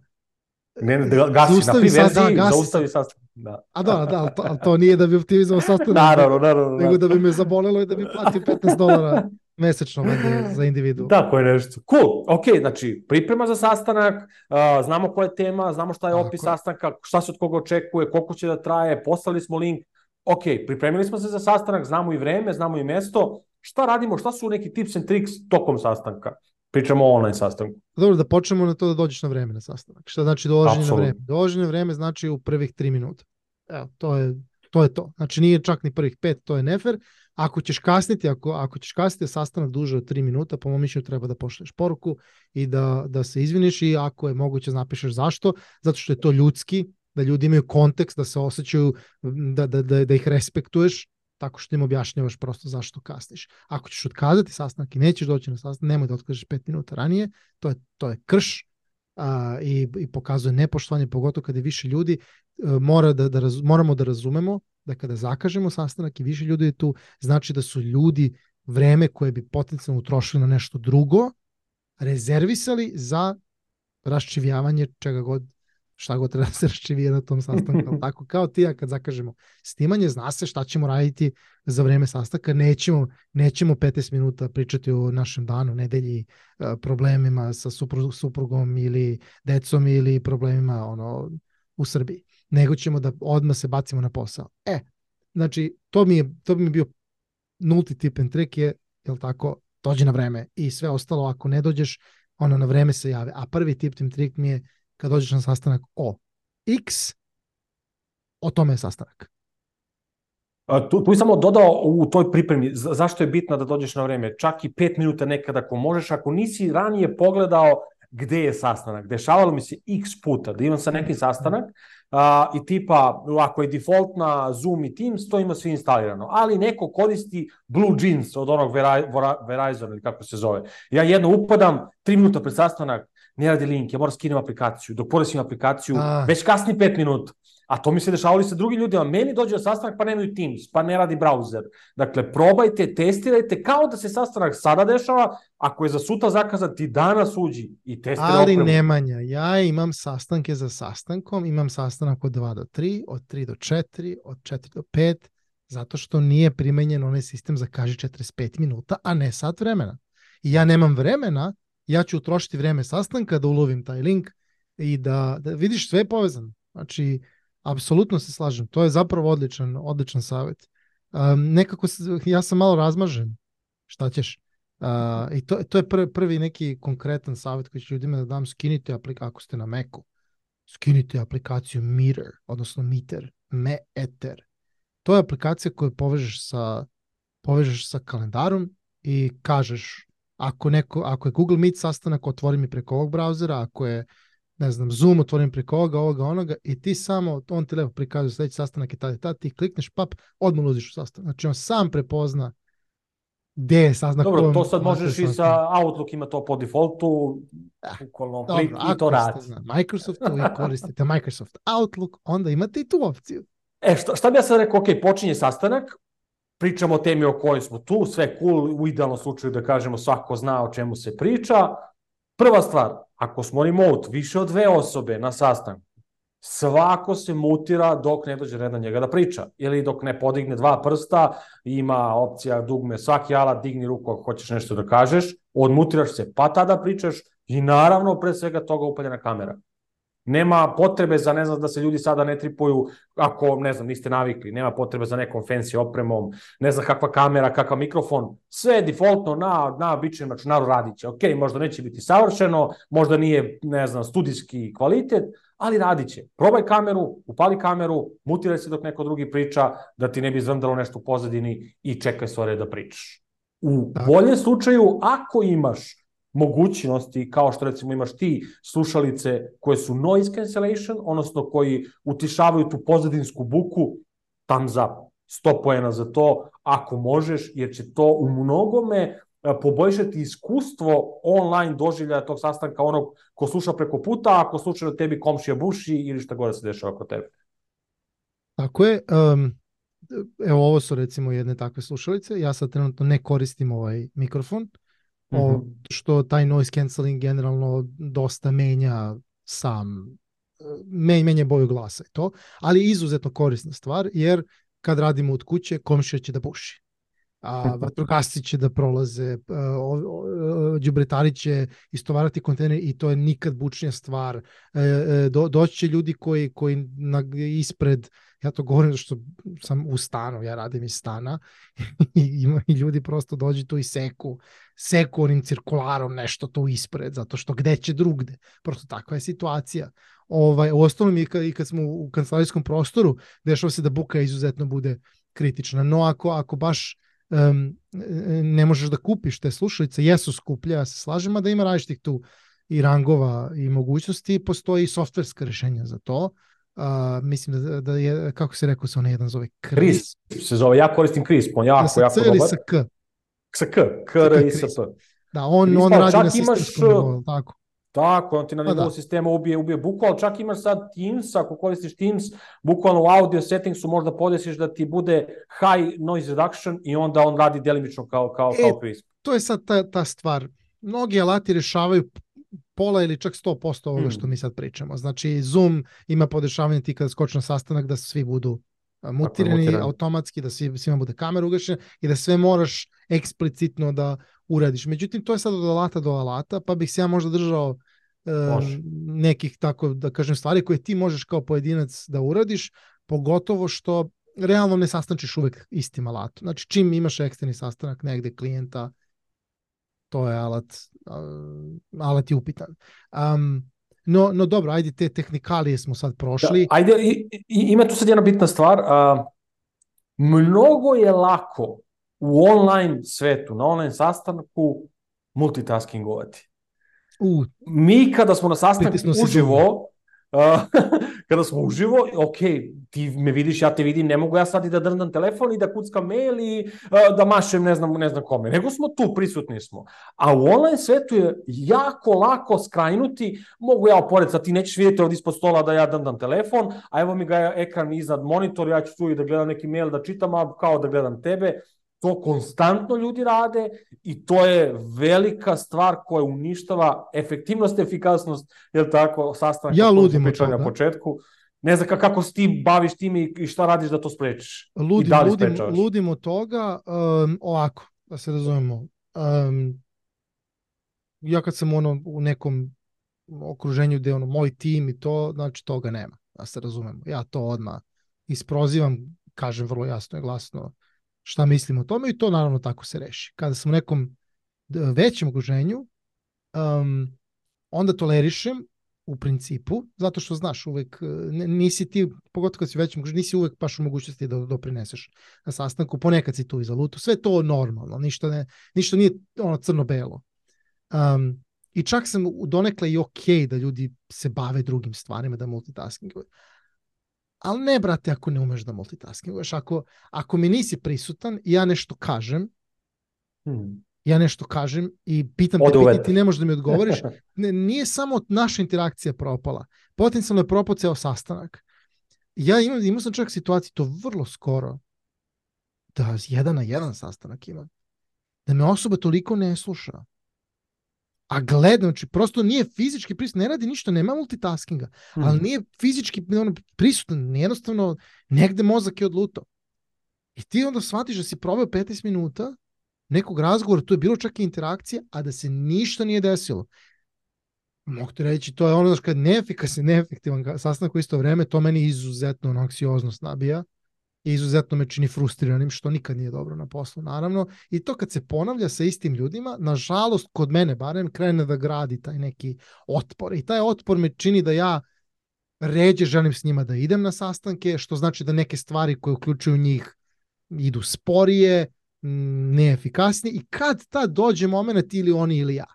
Speaker 2: ne, ne, da gasi na free verziji, da, zaustavi sastanak. Da.
Speaker 1: A da, da, ali to, ali to nije da bi optimizovao sastanak.
Speaker 2: naravno, naravno.
Speaker 1: Nego da bi me zabolelo i da bi platio 15 dolara mesečno vende za individu.
Speaker 2: Tako je nešto. Cool. Ok, znači priprema za sastanak, uh, znamo koja je tema, znamo šta je Tako. opis sastanka, šta se od koga očekuje, koliko će da traje, poslali smo link. Ok, pripremili smo se za sastanak, znamo i vreme, znamo i mesto. Šta radimo, šta su neki tips and tricks tokom sastanka? Pričamo o online sastanku.
Speaker 1: Dobro, da počnemo na to da dođeš na vreme na sastanak. Šta znači dolaženje na vreme? Dolaženje na vreme znači u prvih tri minuta. Evo, to je To je to. Znači nije čak ni prvih pet, to je nefer. Ako ćeš kasniti, ako, ako ćeš kasniti sastanak duže od 3 minuta, po mom mišljenju treba da pošleš poruku i da, da se izviniš i ako je moguće napišeš zašto, zato što je to ljudski, da ljudi imaju kontekst, da se osjećaju, da, da, da, da ih respektuješ, tako što im objašnjavaš prosto zašto kasniš. Ako ćeš otkazati sastanak i nećeš doći na sastanak, nemoj da otkažeš 5 minuta ranije, to je, to je krš a, i, i pokazuje nepoštovanje, pogotovo kada je više ljudi, e, mora da, da raz, moramo da razumemo da kada zakažemo sastanak i više ljudi je tu, znači da su ljudi vreme koje bi potencijalno utrošili na nešto drugo, rezervisali za raščivjavanje čega god šta god treba da se raščivije na tom sastanku. *laughs* tako kao ti ja kad zakažemo snimanje, zna se šta ćemo raditi za vreme sastanka. Nećemo, nećemo 15 minuta pričati o našem danu, nedelji, e, problemima sa suprugom ili decom ili problemima ono, u Srbiji nego ćemo da odmah se bacimo na posao. E, znači, to mi je, to bi mi bio nulti tip and trick je, jel tako, dođi na vreme i sve ostalo, ako ne dođeš, ono na vreme se jave. A prvi tip and trick mi je kad dođeš na sastanak o X, o tome je sastanak.
Speaker 2: A, tu, tu bi samo dodao u toj pripremi, zašto je bitno da dođeš na vreme, čak i pet minuta nekada ako možeš, ako nisi ranije pogledao gde je sastanak. Dešavalo mi se x puta da imam sa neki sastanak a, i tipa, ako je default na Zoom i Teams, to ima sve instalirano. Ali neko koristi Blue Jeans od onog Verizon ili kako se zove. Ja jedno upadam, tri minuta pred sastanak, ne radi link, ja moram skinem aplikaciju. Dok poresim aplikaciju, a. već kasni pet minuta. A to mi se dešavalo i sa drugim ljudima. Meni dođe na sastanak pa nemaju Teams, pa ne radi browser. Dakle, probajte, testirajte, kao da se sastanak sada dešava, ako je za sutra zakazan, ti danas uđi i testiraj
Speaker 1: Ali opremu. Nemanja, ja imam sastanke za sastankom, imam sastanak od 2 do 3, od 3 do 4, od 4 do 5, zato što nije primenjen onaj sistem za kaži 45 minuta, a ne sat vremena. I ja nemam vremena, ja ću utrošiti vreme sastanka da ulovim taj link i da, da vidiš sve je povezano. Znači, Apsolutno se slažem. To je zapravo odličan, odličan savjet. Um, nekako, ja sam malo razmažen. Šta ćeš? Uh, I to, to je prvi, prvi neki konkretan savjet koji ću ljudima da dam. Skinite aplikaciju, ako ste na Macu, skinite aplikaciju Meter, odnosno Meter, Meter. To je aplikacija koju povežeš sa, povežeš sa kalendarom i kažeš ako, neko, ako je Google Meet sastanak, otvori mi preko ovog brauzera, ako je ne znam, Zoom otvorim preko ovoga, ovoga, onoga i ti samo, on ti lepo prikazuje sledeći sastanak i tada i tada, ti klikneš, pap, odmah ulaziš u sastanak. Znači on sam prepozna gde je sastanak.
Speaker 2: Dobro, to sad možeš i sa Outlook ima to po defaultu, ukolno klik i to radi.
Speaker 1: Microsoft i *laughs* koristite Microsoft Outlook, onda imate i tu opciju.
Speaker 2: E, šta, šta bi ja sad rekao, ok, počinje sastanak, pričamo o temi o kojoj smo tu, sve cool, u idealnom slučaju da kažemo svako zna o čemu se priča. Prva stvar, Ako smo remote, više od dve osobe na sastanku, svako se mutira dok ne dođe red na njega da priča. Ili dok ne podigne dva prsta, ima opcija dugme, svaki alat digni ruku ako hoćeš nešto da kažeš, odmutiraš se, pa tada pričaš i naravno pre svega toga upaljena kamera. Nema potrebe za, ne znam, da se ljudi sada ne tripuju ako, ne znam, niste navikli. Nema potrebe za nekom fancy opremom, ne znam kakva kamera, kakav mikrofon. Sve je defaultno na, na običnom računaru radit će. Ok, možda neće biti savršeno, možda nije, ne znam, studijski kvalitet, ali radit će. Probaj kameru, upali kameru, mutiraj se dok neko drugi priča, da ti ne bi zvrndalo nešto u pozadini i čekaj svoje da pričaš. U boljem slučaju, ako imaš mogućnosti, kao što recimo imaš ti slušalice koje su noise cancellation, odnosno koji utišavaju tu pozadinsku buku, tam za 100 poena za to, ako možeš, jer će to u mnogome e, poboljšati iskustvo online doživljaja tog sastanka onog ko sluša preko puta, ako slučajno tebi komšija buši ili šta gore se dešava oko tebe.
Speaker 1: Tako je. Um, evo ovo su recimo jedne takve slušalice. Ja sad trenutno ne koristim ovaj mikrofon, mm -hmm. o, što taj noise cancelling generalno dosta menja sam men, menja boju glasa i to, ali izuzetno korisna stvar jer kad radimo od kuće komšija će da buši. A vatrogasci će da prolaze, đubretari će istovarati kontejner i to je nikad bučnija stvar. E, e, do, doći će ljudi koji, koji na, ispred, ja to govorim što sam u stanu, ja radim iz stana *laughs* i, ima, i ljudi prosto dođu tu i seku, seku onim cirkularom nešto tu ispred, zato što gde će drugde. Prosto takva je situacija. Ovaj, u ostalom i kad, i kad smo u kancelarijskom prostoru, dešava se da buka izuzetno bude kritična. No ako, ako baš um, ne možeš da kupiš te slušalice, jesu skuplje, ja se slažem, a da ima različitih tu i rangova i mogućnosti, postoji i softverska rešenja za to. Uh, mislim da, da je, kako se rekao se onaj jedan zove?
Speaker 2: Kris. Kris se zove, ja koristim Kris, on jako,
Speaker 1: sa
Speaker 2: jako
Speaker 1: ili sa K?
Speaker 2: Sa K, K, R i sa P.
Speaker 1: Da, on, on radi na sistemskom nivou, tako.
Speaker 2: Tako, on ti na pa nivou da. sistema ubije, ubije buku, ali čak imaš sad Teams, ako koristiš Teams, bukvalno u audio settingsu možda podesiš da ti bude high noise reduction i onda on radi delimično kao, kao, e, kao Prism.
Speaker 1: To je sad ta, ta stvar. Mnogi alati rešavaju pola ili čak 100% ovoga hmm. što mi sad pričamo. Znači, Zoom ima podešavanje ti kada skoči na sastanak da svi budu mutirani, mutirani automatski, da svi, svima bude kamera ugašena i da sve moraš eksplicitno da uradiš. Međutim, to je sad od alata do alata, pa bih se ja možda držao Može. nekih tako da kažem stvari koje ti možeš kao pojedinac da uradiš, pogotovo što realno ne sastančiš uvek istim alatom. Znači čim imaš eksterni sastanak negde klijenta, to je alat, alat je upitan. Um, no, no dobro, ajde te tehnikalije smo sad prošli.
Speaker 2: Da, ajde, i, i, ima tu sad jedna bitna stvar. Uh, mnogo je lako u online svetu, na online sastanku multitaskingovati.
Speaker 1: U,
Speaker 2: mi kada smo na sastanku uživo, uh, *laughs* kada smo uživo, ok, ti me vidiš, ja te vidim, ne mogu ja sad i da drndam telefon i da kuckam mail i uh, da mašem ne znam, ne znam kome, nego smo tu, prisutni smo. A u online svetu je jako lako skrajnuti, mogu ja opored, sad ti nećeš vidjeti ovdje ispod stola da ja drndam telefon, a evo mi ga ekran iznad monitor, ja ću tu i da gledam neki mail, da čitam, a kao da gledam tebe, To konstantno ljudi rade i to je velika stvar koja uništava efektivnost, efikasnost, je tako, sastanak
Speaker 1: ja ludim
Speaker 2: toga. na početku. Ne znam kako se ti baviš tim i šta radiš da to sprečiš.
Speaker 1: Ludim, da ludim, ludim od toga, um, ovako, da se razumemo. Um, ja kad sam ono u nekom okruženju gde ono moj tim i to, znači toga nema, da se razumemo. Ja to odmah isprozivam, kažem vrlo jasno i glasno šta mislim o tome i to naravno tako se reši. Kada sam u nekom većem okruženju, um, onda tolerišem u principu, zato što znaš uvek, nisi ti, pogotovo kad si većem nisi uvek baš u mogućnosti da doprineseš na sastanku, ponekad si tu iza lutu, sve to normalno, ništa, ne, ništa nije ono crno-belo. Um, I čak sam donekle i ok da ljudi se bave drugim stvarima, da multitaskinguju ali ne, brate, ako ne umeš da multitaskinguješ. Ako, ako mi nisi prisutan i ja nešto kažem, hmm. ja nešto kažem i pitam te, pitam, ti ne možeš da mi odgovoriš, *laughs* ne, nije samo naša interakcija propala. Potencijalno je propao ceo sastanak. Ja imam, imao sam čak situaciju, to vrlo skoro, da jedan na jedan sastanak imam, da me osoba toliko ne sluša, a gleda, znači prosto nije fizički prisutan, ne radi ništa, nema multitaskinga, mm. ali nije fizički ono, prisutan, jednostavno negde mozak je odlutao. I ti onda shvatiš da si proveo 15 minuta nekog razgovora, to je bilo čak i interakcija, a da se ništa nije desilo. Mogu ti reći, to je ono, znaš, kad neefikasan, neefektivan sastanak u isto vreme, to meni izuzetno ono, anksioznost nabija i izuzetno me čini frustriranim, što nikad nije dobro na poslu, naravno. I to kad se ponavlja sa istim ljudima, nažalost, kod mene barem, krene da gradi taj neki otpor. I taj otpor me čini da ja ređe želim s njima da idem na sastanke, što znači da neke stvari koje uključuju njih idu sporije, neefikasnije i kad ta dođe moment ili oni ili ja.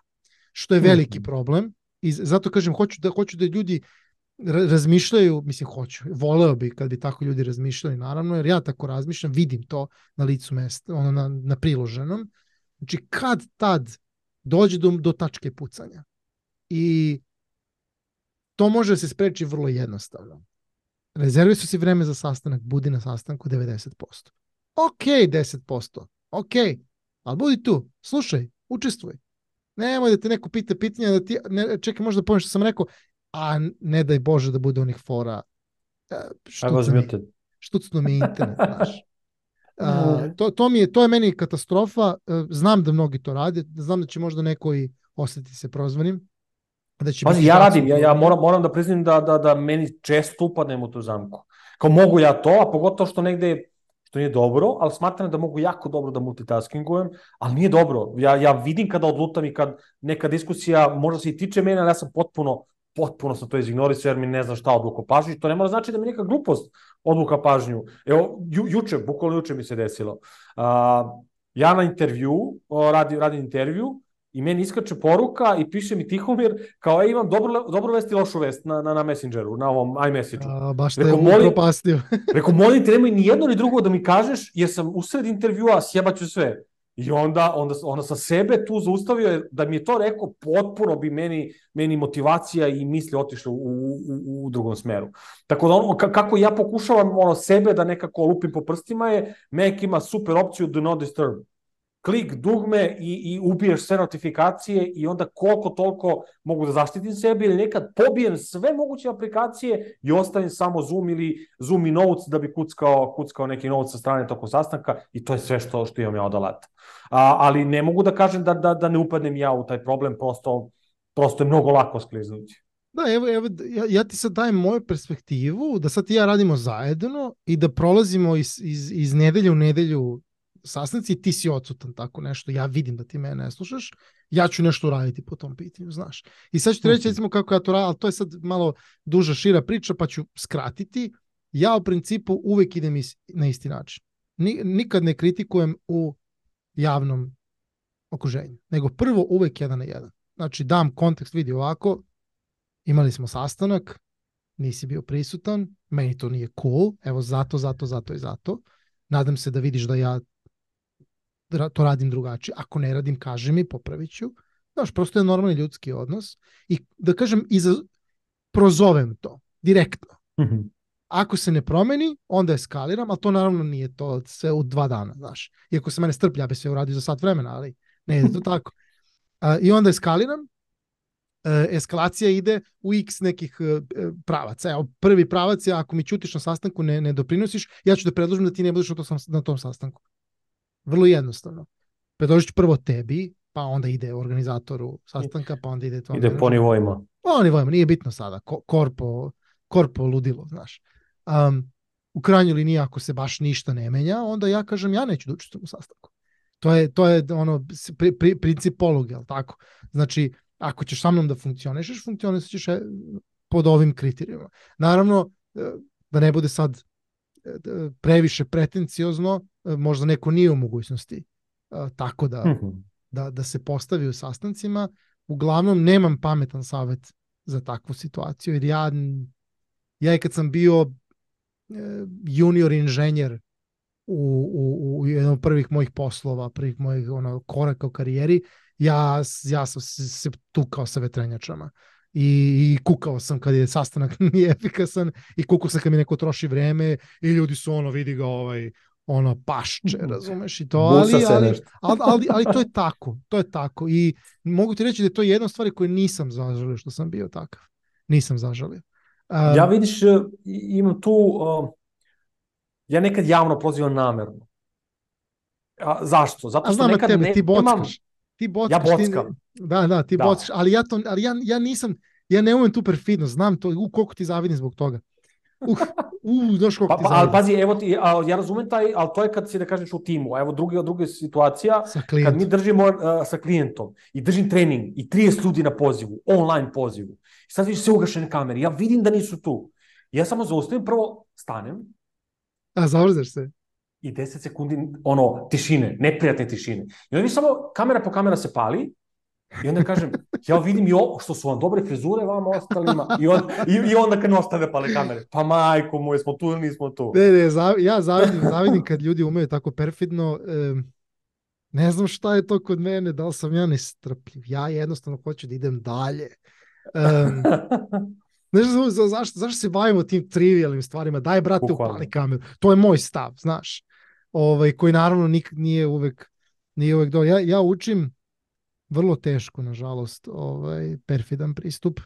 Speaker 1: Što je veliki mm. problem. I zato kažem, hoću da, hoću da ljudi razmišljaju, mislim hoću, voleo bi kad bi tako ljudi razmišljali naravno, jer ja tako razmišljam, vidim to na licu mesta, ono na, na priloženom. Znači kad tad dođe do, do tačke pucanja i to može da se spreči vrlo jednostavno. Rezervi su si vreme za sastanak, budi na sastanku 90%. Ok, 10%. Ok, ali budi tu, slušaj, učestvuj. Nemoj da te neko pita pitanja, da ti, ne, čekaj, možda pomeš što sam rekao, a ne daj Bože da bude onih fora
Speaker 2: štucno mi,
Speaker 1: štucno mi internet, *laughs* znaš. A, to, to, mi je, to je meni katastrofa. E, znam da mnogi to rade. Znam da će možda neko i osjeti se prozvanim.
Speaker 2: Da će Pazi, ja radim, ja, ja moram, moram da priznam da, da, da meni često upadnem u tu zamku. Kao mogu ja to, a pogotovo što negde što nije dobro, ali smatram da mogu jako dobro da multitaskingujem, ali nije dobro. Ja, ja vidim kada odlutam i kad neka diskusija možda se i tiče mene, ali ja sam potpuno potpuno sam to izignorisao jer mi ne znam šta odluka pažnju. To ne mora znači da mi neka glupost odluka pažnju. Evo, ju, juče, bukvalno juče mi se desilo. Uh, ja na intervju, radim, radim intervju i meni iskače poruka i piše mi Tihomir kao, ej, imam dobro, dobro vest i lošu vest na, na, na Messengeru, na ovom iMessage-u.
Speaker 1: A, baš te je upropastio.
Speaker 2: Rekao, molim te, nemoj ni jedno ni drugo da mi kažeš, jer sam usred intervjua, sjebaću sve. I onda, onda, onda sa sebe tu zaustavio da mi je to rekao, potpuno bi meni, meni motivacija i misli otišle u, u, u drugom smeru. Tako da ono, kako ja pokušavam ono sebe da nekako lupim po prstima je, Mac ima super opciju do not disturb klik dugme i, i ubiješ sve notifikacije i onda koliko toliko mogu da zaštitim sebe ili nekad pobijem sve moguće aplikacije i ostavim samo Zoom ili Zoom i Notes da bi kuckao, kuckao neki notes sa strane toko sastanka i to je sve što, što imam ja od alata. A, ali ne mogu da kažem da, da, da ne upadnem ja u taj problem, prosto, prosto je mnogo lako skliznuti.
Speaker 1: Da, evo, evo ja, ja ti sad dajem moju perspektivu, da sad ti ja radimo zajedno i da prolazimo iz, iz, iz nedelje u nedelju sastanci ti si odsutan tako nešto, ja vidim da ti mene ne slušaš, ja ću nešto uraditi po tom pitanju, znaš. I sad ću ti reći recimo kako ja to radim, ali to je sad malo duža, šira priča, pa ću skratiti. Ja u principu uvek idem is, na isti način. Nikad ne kritikujem u javnom okruženju, nego prvo uvek jedan na jedan. Znači dam kontekst, vidi ovako, imali smo sastanak, nisi bio prisutan, meni to nije cool, evo zato, zato, zato i zato. Nadam se da vidiš da ja to radim drugačije. Ako ne radim, kaži mi, popravit ću. Znaš, prosto je normalni ljudski odnos. I da kažem, iza, prozovem to, direktno. Mm -hmm. Ako se ne promeni, onda eskaliram, ali to naravno nije to sve u dva dana, znaš. Iako se mene strplja, bi sve uradio za sat vremena, ali ne je to *laughs* tako. Uh, I onda eskaliram, uh, eskalacija ide u x nekih uh, pravaca. Evo, prvi pravac je ako mi ćutiš na sastanku, ne, ne doprinosiš, ja ću da predložim da ti ne budeš na tom, na tom sastanku. Vrlo jednostavno. Predložit ću prvo tebi, pa onda ide organizatoru sastanka, pa onda ide
Speaker 2: to. Ide po nivoima.
Speaker 1: Po nivoima, nije bitno sada. Korpo, korpo ludilo, znaš. Um, u krajnjoj liniji, ako se baš ništa ne menja, onda ja kažem, ja neću da učestvujem u sastanku. To je, to je ono, pri, pri, princip poluge, ali tako? Znači, ako ćeš sa mnom da funkcionišeš, funkcionišeš e, pod ovim kriterijima. Naravno, e, da ne bude sad previše pretenciozno, možda neko nije u mogućnosti tako da, mm -hmm. da, da se postavi u sastancima. Uglavnom, nemam pametan savet za takvu situaciju, jer ja, ja kad sam bio e, junior inženjer u, u, u jednom prvih mojih poslova, prvih mojih ono, koraka u karijeri, ja, ja sam se tukao sa vetrenjačama. I, i kukao sam kad je sastanak *laughs* nije efikasan i kukao sam kad mi neko troši vreme i ljudi su ono vidi ga ovaj ono pašče, razumeš i to, ali, ali, *laughs* ali, ali, ali to je tako, to je tako i mogu ti reći da je to jedna stvar koju nisam zažalio što sam bio takav, nisam zažalio.
Speaker 2: Um, ja vidiš, e, imam tu, uh, ja nekad javno pozivam namerno. A, zašto? Zato što
Speaker 1: znam
Speaker 2: nekad
Speaker 1: tebe,
Speaker 2: ne,
Speaker 1: ti bockaš. Ti bockaš.
Speaker 2: Ja bockam. Ti,
Speaker 1: da, da, ti da. bockaš, ali ja, to, ali ja, ja nisam, ja ne umem tu perfidnost, znam to, u koliko ti zavidim zbog toga. Uh, uh, znaš kako pa,
Speaker 2: ti pa, ali pazi, evo ti, a, ja razumem taj, ali to je kad si da kažeš u timu, a evo druga, druga situacija, kad mi držimo uh, sa klijentom i držim trening i 30 ljudi na pozivu, online pozivu, i sad vidiš sve ugašene kamere, ja vidim da nisu tu. Ja samo zaustavim, prvo stanem.
Speaker 1: A, zavrzaš se.
Speaker 2: I 10 sekundi, ono, tišine, neprijatne tišine. I onda mi samo, kamera po kamera se pali, I onda kažem, ja vidim i ovo, što su vam dobre frizure vama ostalima. I, on, i, i onda kad ostane pale kamere, pa majko moje, smo tu ili nismo tu.
Speaker 1: Ne, ne, zav, ja zavidim, zavidim kad ljudi umeju tako perfidno. E, ne znam šta je to kod mene, da li sam ja nestrpljiv. Ja jednostavno hoću da idem dalje. E, ne znam za, zašto, zašto se bavimo tim trivialnim stvarima. Daj, brate, upali kameru. To je moj stav, znaš. Ovaj, koji naravno nik, nije uvek nije uvek do. Ja, ja učim vrlo teško, nažalost, ovaj, perfidan pristup,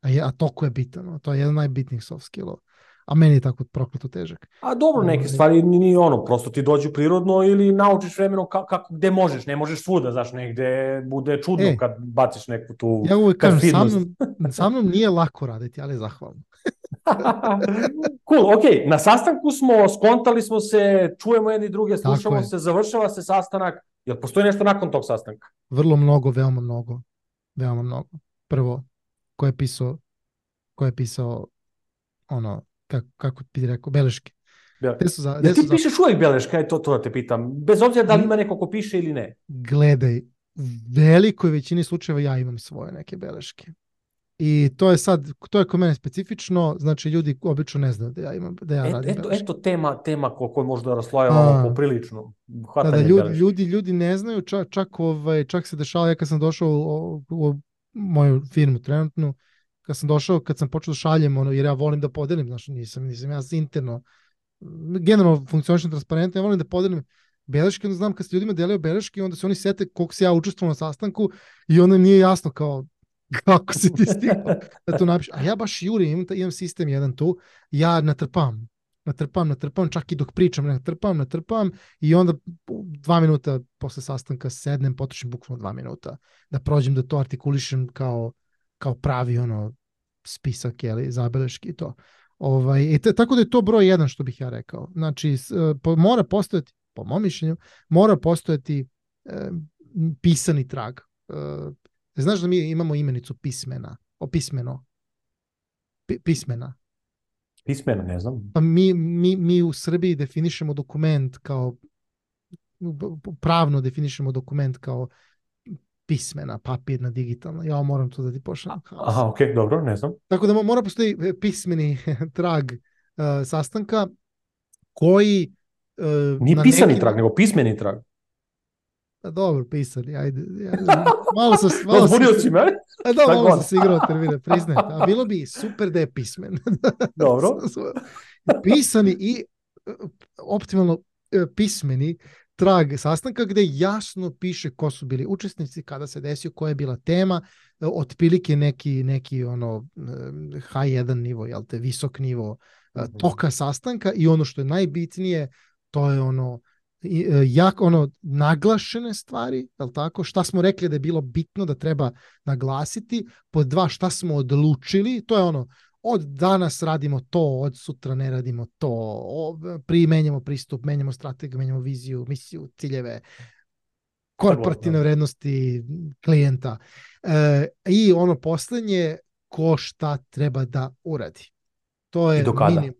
Speaker 1: a, je, a toliko je bitan, to je jedan najbitnijih soft skillova. a meni je tako prokleto težak.
Speaker 2: A dobro, neke
Speaker 1: Ovaj.
Speaker 2: stvari ni, ni ono, prosto ti dođu prirodno ili naučiš vremenom ka, kako, gde možeš, ne možeš svuda, znaš, negde bude čudno
Speaker 1: E.
Speaker 2: kad baciš neku tu
Speaker 1: Ja uvek kažem, sa mnom, sa mnom nije lako raditi, ali je zahvalno. *laughs*
Speaker 2: cool, ok, na sastanku smo, skontali smo se, čujemo jedni druge, slušamo
Speaker 1: je.
Speaker 2: se, završava se sastanak, jel postoji nešto nakon tog sastanka?
Speaker 1: Vrlo mnogo, veoma mnogo. Veoma mnogo. Prvo, ko je pisao, ko je pisao ono, kako, kako bi rekao, beleške.
Speaker 2: Ja.
Speaker 1: Gde su za,
Speaker 2: Ja
Speaker 1: gde
Speaker 2: ti
Speaker 1: su za,
Speaker 2: pišeš uvek beleška, je to, to da te pitam, bez obzira da li
Speaker 1: Mm.
Speaker 2: ima neko ko piše ili ne.
Speaker 1: gledaj, u velikoj većini slučajeva ja imam svoje neke beleške. I to je sad, to je kod mene specifično, znači ljudi obično ne znaju da ja imam, da ja
Speaker 2: Et,
Speaker 1: radim
Speaker 2: eto, eto tema, tema ko, koju možda raslojavamo poprilično.
Speaker 1: Da, da, ljudi, ljudi, ljudi ne znaju, čak, čak, ovaj, čak se dešava, ja kad sam došao u, u, u moju firmu trenutnu, kad sam došao, kad sam počeo da šaljem, ono, jer ja volim da podelim, znaš, nisam, nisam ja interno, generalno funkcionišem transparentno, ja volim da podelim beleške, onda znam kad se ljudima delio beleške, onda se oni sete koliko se ja učestvovao na sastanku i onda im nije jasno kao *laughs* kako se ti stigao da to napiš. A ja baš jurim, imam, sistem jedan tu, ja natrpam, natrpam, natrpam, čak i dok pričam, natrpam, natrpam i onda dva minuta posle sastanka sednem, potrošim bukvalno dva minuta da prođem da to artikulišem kao, kao pravi ono spisak, jeli, zabeleški i to. Ovaj, te- tako da je to broj jedan što bih ja rekao. Znači, e, po, mora postojati, po mom mišljenju, mora postojati e, pisani trag. E, znaš da mi imamo imenicu pismena, o pismeno, Pi- pismena.
Speaker 2: Pismeno, ne znam.
Speaker 1: Pa mi, mi, mi u Srbiji definišemo dokument kao pravno definišemo dokument kao pismena, papirna, digitalna. Ja moram to da ti pošaljem.
Speaker 2: Aha, ok, dobro, ne znam.
Speaker 1: Tako da mo- mora postoji e, pismeni *laughs* trag e, sastanka koji e,
Speaker 2: Nije pisani
Speaker 1: neki-
Speaker 2: trag, nego pismeni trag.
Speaker 1: Pa dobro, pisani, ajde. *laughs* Malo sam, malo sam,
Speaker 2: si me.
Speaker 1: a da, malo sam se igrao termine, priznajem. A bilo bi super da je pismen. *laughs*
Speaker 2: Dobro. *laughs*
Speaker 1: pisani i e, optimalno e, pismeni trag sastanka gde jasno piše ko su bili učesnici, kada se desio, koja je bila tema, e, otprilike neki, neki ono e, H1 nivo, jel te, visok nivo
Speaker 2: Mhm.
Speaker 1: toka sastanka i ono što je najbitnije, to je ono jak ono naglašene stvari, jel tako? Šta smo rekli da je bilo bitno da treba naglasiti, pod dva šta smo odlučili, to je ono od danas radimo to, od sutra ne radimo to, primenjamo pristup, menjamo strategiju, menjamo viziju, misiju, ciljeve, korporativne
Speaker 2: da.
Speaker 1: vrednosti klijenta. E, I ono poslednje, ko šta treba da uradi. To je
Speaker 2: I do kada?
Speaker 1: minim-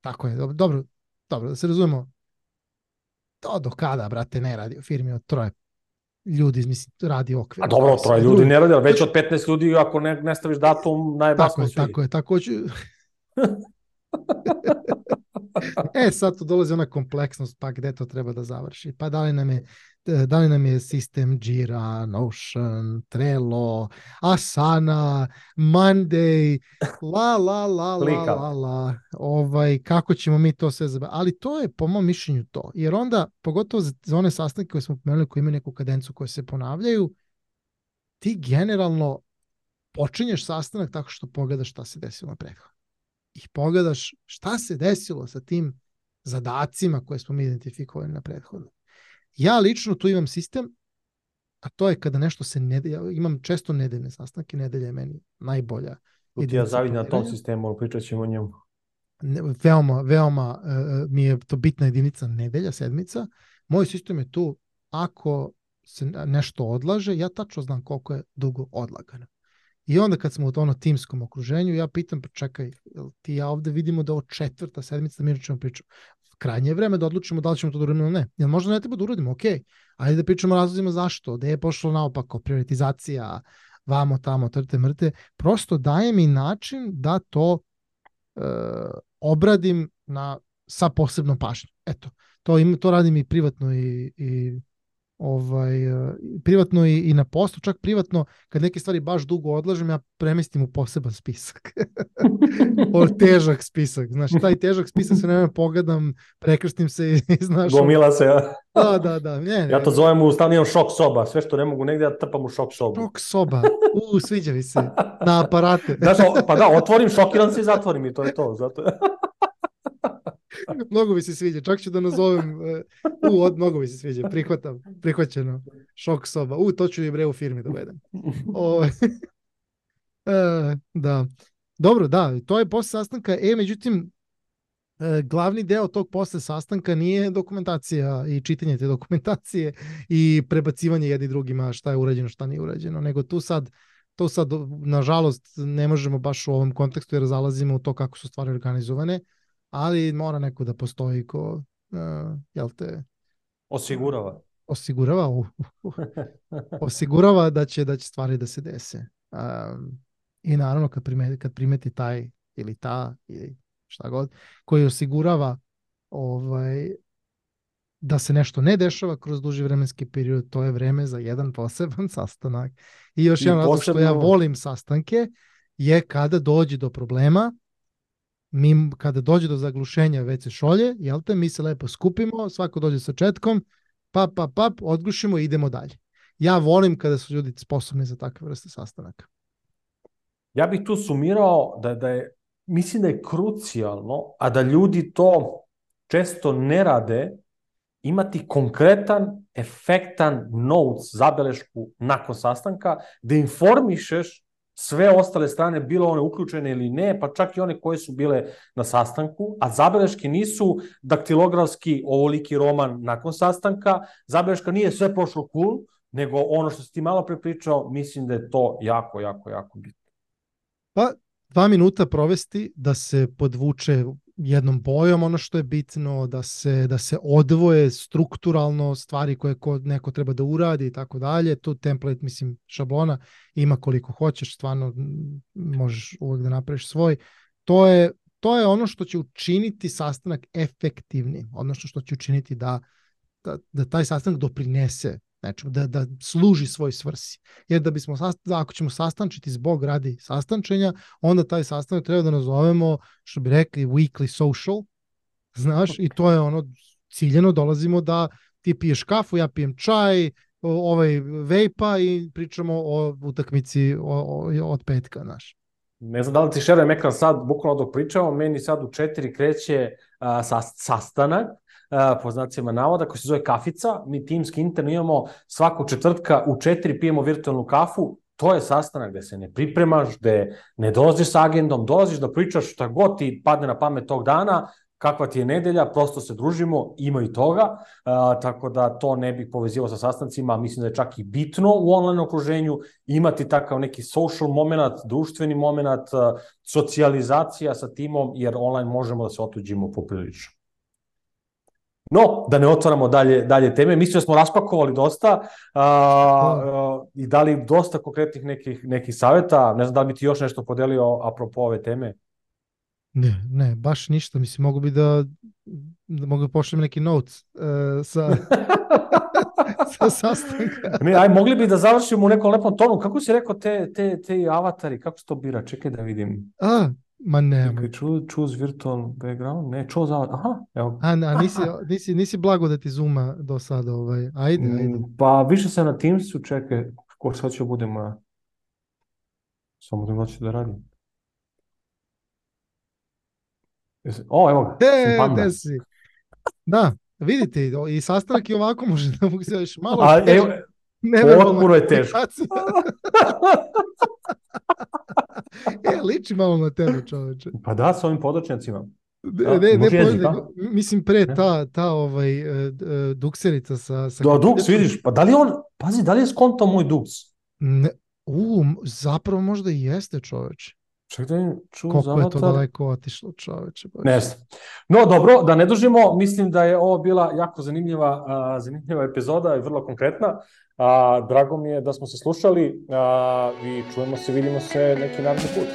Speaker 1: Tako je, dobro, dobro, da se razumemo. To do kada, brate, ne radi u firmi od troje ljudi, mislim, radi okvir.
Speaker 2: A dobro, troje
Speaker 1: drugo.
Speaker 2: ljudi ne radi, ali već od 15 ljudi, ako ne, ne staviš datum,
Speaker 1: Tako
Speaker 2: najbasno
Speaker 1: je,
Speaker 2: svi.
Speaker 1: tako je, tako ću... *laughs* e, sad tu dolazi ona kompleksnost, pa gde to treba da završi? Pa da li nam je, da li nam je sistem Jira, Notion, Trello, Asana, Monday, *laughs* la, la, la, la, la, la, ovaj, kako ćemo mi to sve zabaviti? Ali to je po mom mišljenju to. Jer onda, pogotovo za, za one sastanke koje smo pomenuli, koji imaju neku kadencu koje se ponavljaju, ti generalno počinješ sastanak tako što pogledaš šta se desilo na prethodno. I pogledaš šta se desilo sa tim zadacima koje smo mi identifikovali na prethodno. Ja lično tu imam sistem, a to je kada nešto se ne... Ja imam često nedeljne sastanke, nedelja je meni najbolja.
Speaker 2: Tu ti ja zavidim na tom sistemu, pričat ćemo o njemu.
Speaker 1: Ne, veoma, veoma uh, mi je to bitna jedinica nedelja, sedmica. Moj sistem je tu, ako se nešto odlaže, ja tačno znam koliko je dugo odlagano. I onda kad smo u ono timskom okruženju, ja pitam, pa čekaj, jel ti ja ovde vidimo da ovo četvrta sedmica, da mi ćemo pričati. Krajnje je vreme da odlučimo da li ćemo to da uradimo ili ne. Jel možda ne treba da uradimo, ok. Ajde da pričamo razlozima zašto, da je pošlo naopako, prioritizacija, vamo, tamo, trte, mrte. Prosto daje mi način da to e, obradim na, sa posebnom pažnjom. Eto, to, im, to radim i privatno i, i ovaj, e, privatno i, i na poslu, čak privatno, kad neke stvari baš dugo odlažem, ja premestim u poseban spisak. *laughs* o težak spisak. Znaš, taj težak spisak se nema pogledam, prekrstim se i, i znaš...
Speaker 2: Gomila se, ja.
Speaker 1: Da, da, da. Ne, ne,
Speaker 2: Ja to zovem u stalno imam šok soba, sve što ne mogu negde ja trpam u šok sobu.
Speaker 1: Šok soba. U, sviđa mi se. Na aparate.
Speaker 2: Znaš, o- pa da, otvorim, šokiram se i zatvorim i to je to. Zato... *laughs*
Speaker 1: mnogo mi se sviđa, čak ću da nazovem, uh, u, od, mnogo mi se sviđa, prihvatam, prihvaćeno, šok soba, u, to ću i bre u firmi dovedem. O, uh, *laughs* da, dobro, da, to je posle sastanka, e, međutim, uh, glavni deo tog posle sastanka nije dokumentacija i čitanje te dokumentacije i prebacivanje jedni drugima šta je urađeno, šta nije urađeno, nego tu sad to sad, nažalost, ne možemo baš u ovom kontekstu jer zalazimo u to kako su stvari organizovane, ali mora neko da postoji ko, uh, jel te...
Speaker 2: Osigurava.
Speaker 1: Osigurava, uh, uh, *laughs* osigurava da će, da će stvari da se dese. Um, I naravno kad primeti, kad primeti taj ili ta ili šta god, koji osigurava ovaj, da se nešto ne dešava kroz duži vremenski period, to je vreme za jedan poseban *laughs* sastanak. I još I jedan posebno... što ja volim sastanke je kada dođe do problema, mi kada dođe do zaglušenja WC šolje, jel te, mi se lepo skupimo, svako dođe sa četkom, pap, pap, pap, odgušimo i idemo dalje. Ja volim kada su ljudi sposobni za takve vrste sastanaka.
Speaker 2: Ja bih tu sumirao da, da je, mislim da je krucijalno, a da ljudi to često ne rade, imati konkretan, efektan notes, zabelešku nakon sastanka, da informišeš sve ostale strane, bilo one uključene ili ne, pa čak i one koje su bile na sastanku, a zabeleške nisu daktilografski ovoliki roman nakon sastanka, zabeleška nije sve prošlo cool, nego ono što si ti malo prepričao, mislim da je to jako, jako, jako bitno.
Speaker 1: Pa, dva minuta provesti da se podvuče jednom bojom ono što je bitno, da se, da se odvoje strukturalno stvari koje ko, neko treba da uradi i tako dalje. Tu template, mislim, šablona ima koliko hoćeš, stvarno možeš uvek da napraviš svoj. To je, to je ono što će učiniti sastanak efektivnim, odnosno što će učiniti da, da, da taj sastanak doprinese nečemu, da, da služi svoj svrsi. Jer da bismo, da ako ćemo sastančiti zbog radi sastančenja, onda taj sastanak treba da nazovemo, što bi rekli, weekly social, znaš, i to je ono, ciljeno dolazimo da ti piješ kafu, ja pijem čaj, ovaj vejpa i pričamo o utakmici o, o, od petka, znaš.
Speaker 2: Ne znam da li ti šerujem ekran sad, bukvalno dok pričamo, meni sad u četiri kreće a, sa, sastanak, po znacima navoda, koji se zove kafica. Mi timski interno imamo svaku četvrtka u četiri pijemo virtualnu kafu, to je sastanak gde se ne pripremaš, gde ne dolaziš sa agendom, dolaziš da pričaš šta god ti padne na pamet tog dana, kakva ti je nedelja, prosto se družimo, ima i toga, uh, tako da to ne bih povezivao sa sastancima, mislim da je čak i bitno u online okruženju imati takav neki social moment, društveni moment, uh, socijalizacija sa timom, jer online možemo da se otuđimo poprilično. No, da ne otvaramo dalje, dalje teme, mislim da smo raspakovali dosta a, a, i dali dosta konkretnih nekih, nekih saveta. Ne znam da li bi ti još nešto podelio apropo ove teme?
Speaker 1: Ne, ne, baš ništa. Mislim, mogu bi da, da mogu da pošljem neki notes uh, sa, *laughs* sa sastanka.
Speaker 2: ne, aj, mogli bi da završimo u nekom lepom tonu. Kako si rekao te, te, te avatari, kako se to bira? Čekaj da vidim.
Speaker 1: A, Ma ne.
Speaker 2: Choose, choose virtual background? Ne, choose out. Aha, evo.
Speaker 1: A, a *laughs* nisi, nisi, nisi blago da ti zuma do sada. Ovaj. Ajde, mm, ajde.
Speaker 2: Pa više se na Teamsu, čekaj, ko sad ću budem... Samo da hoću da radim. O, evo ga.
Speaker 1: E, si? Da, vidite, i sastanak i ovako može da funkcioniš malo.
Speaker 2: A, evo, Potpuno je teško. *laughs*
Speaker 1: e, liči malo na tebe, čoveče.
Speaker 2: Pa da, sa ovim podočnjacima.
Speaker 1: Da, ne, ne, jezik, mislim pre ta, ta ovaj, uh, dukserica sa... sa
Speaker 2: da, duks, vidiš, pa da li on, pazi, da li je skonto moj duks?
Speaker 1: Ne, u, zapravo možda i jeste čoveče.
Speaker 2: Ček da im ču
Speaker 1: Koliko zavatar. je to daleko otišlo čoveče.
Speaker 2: Ne znam. No dobro, da ne dužimo, mislim da je ovo bila jako zanimljiva, a, zanimljiva epizoda i vrlo konkretna. A, drago mi je da smo se slušali a, i čujemo se, vidimo se neki naredni put.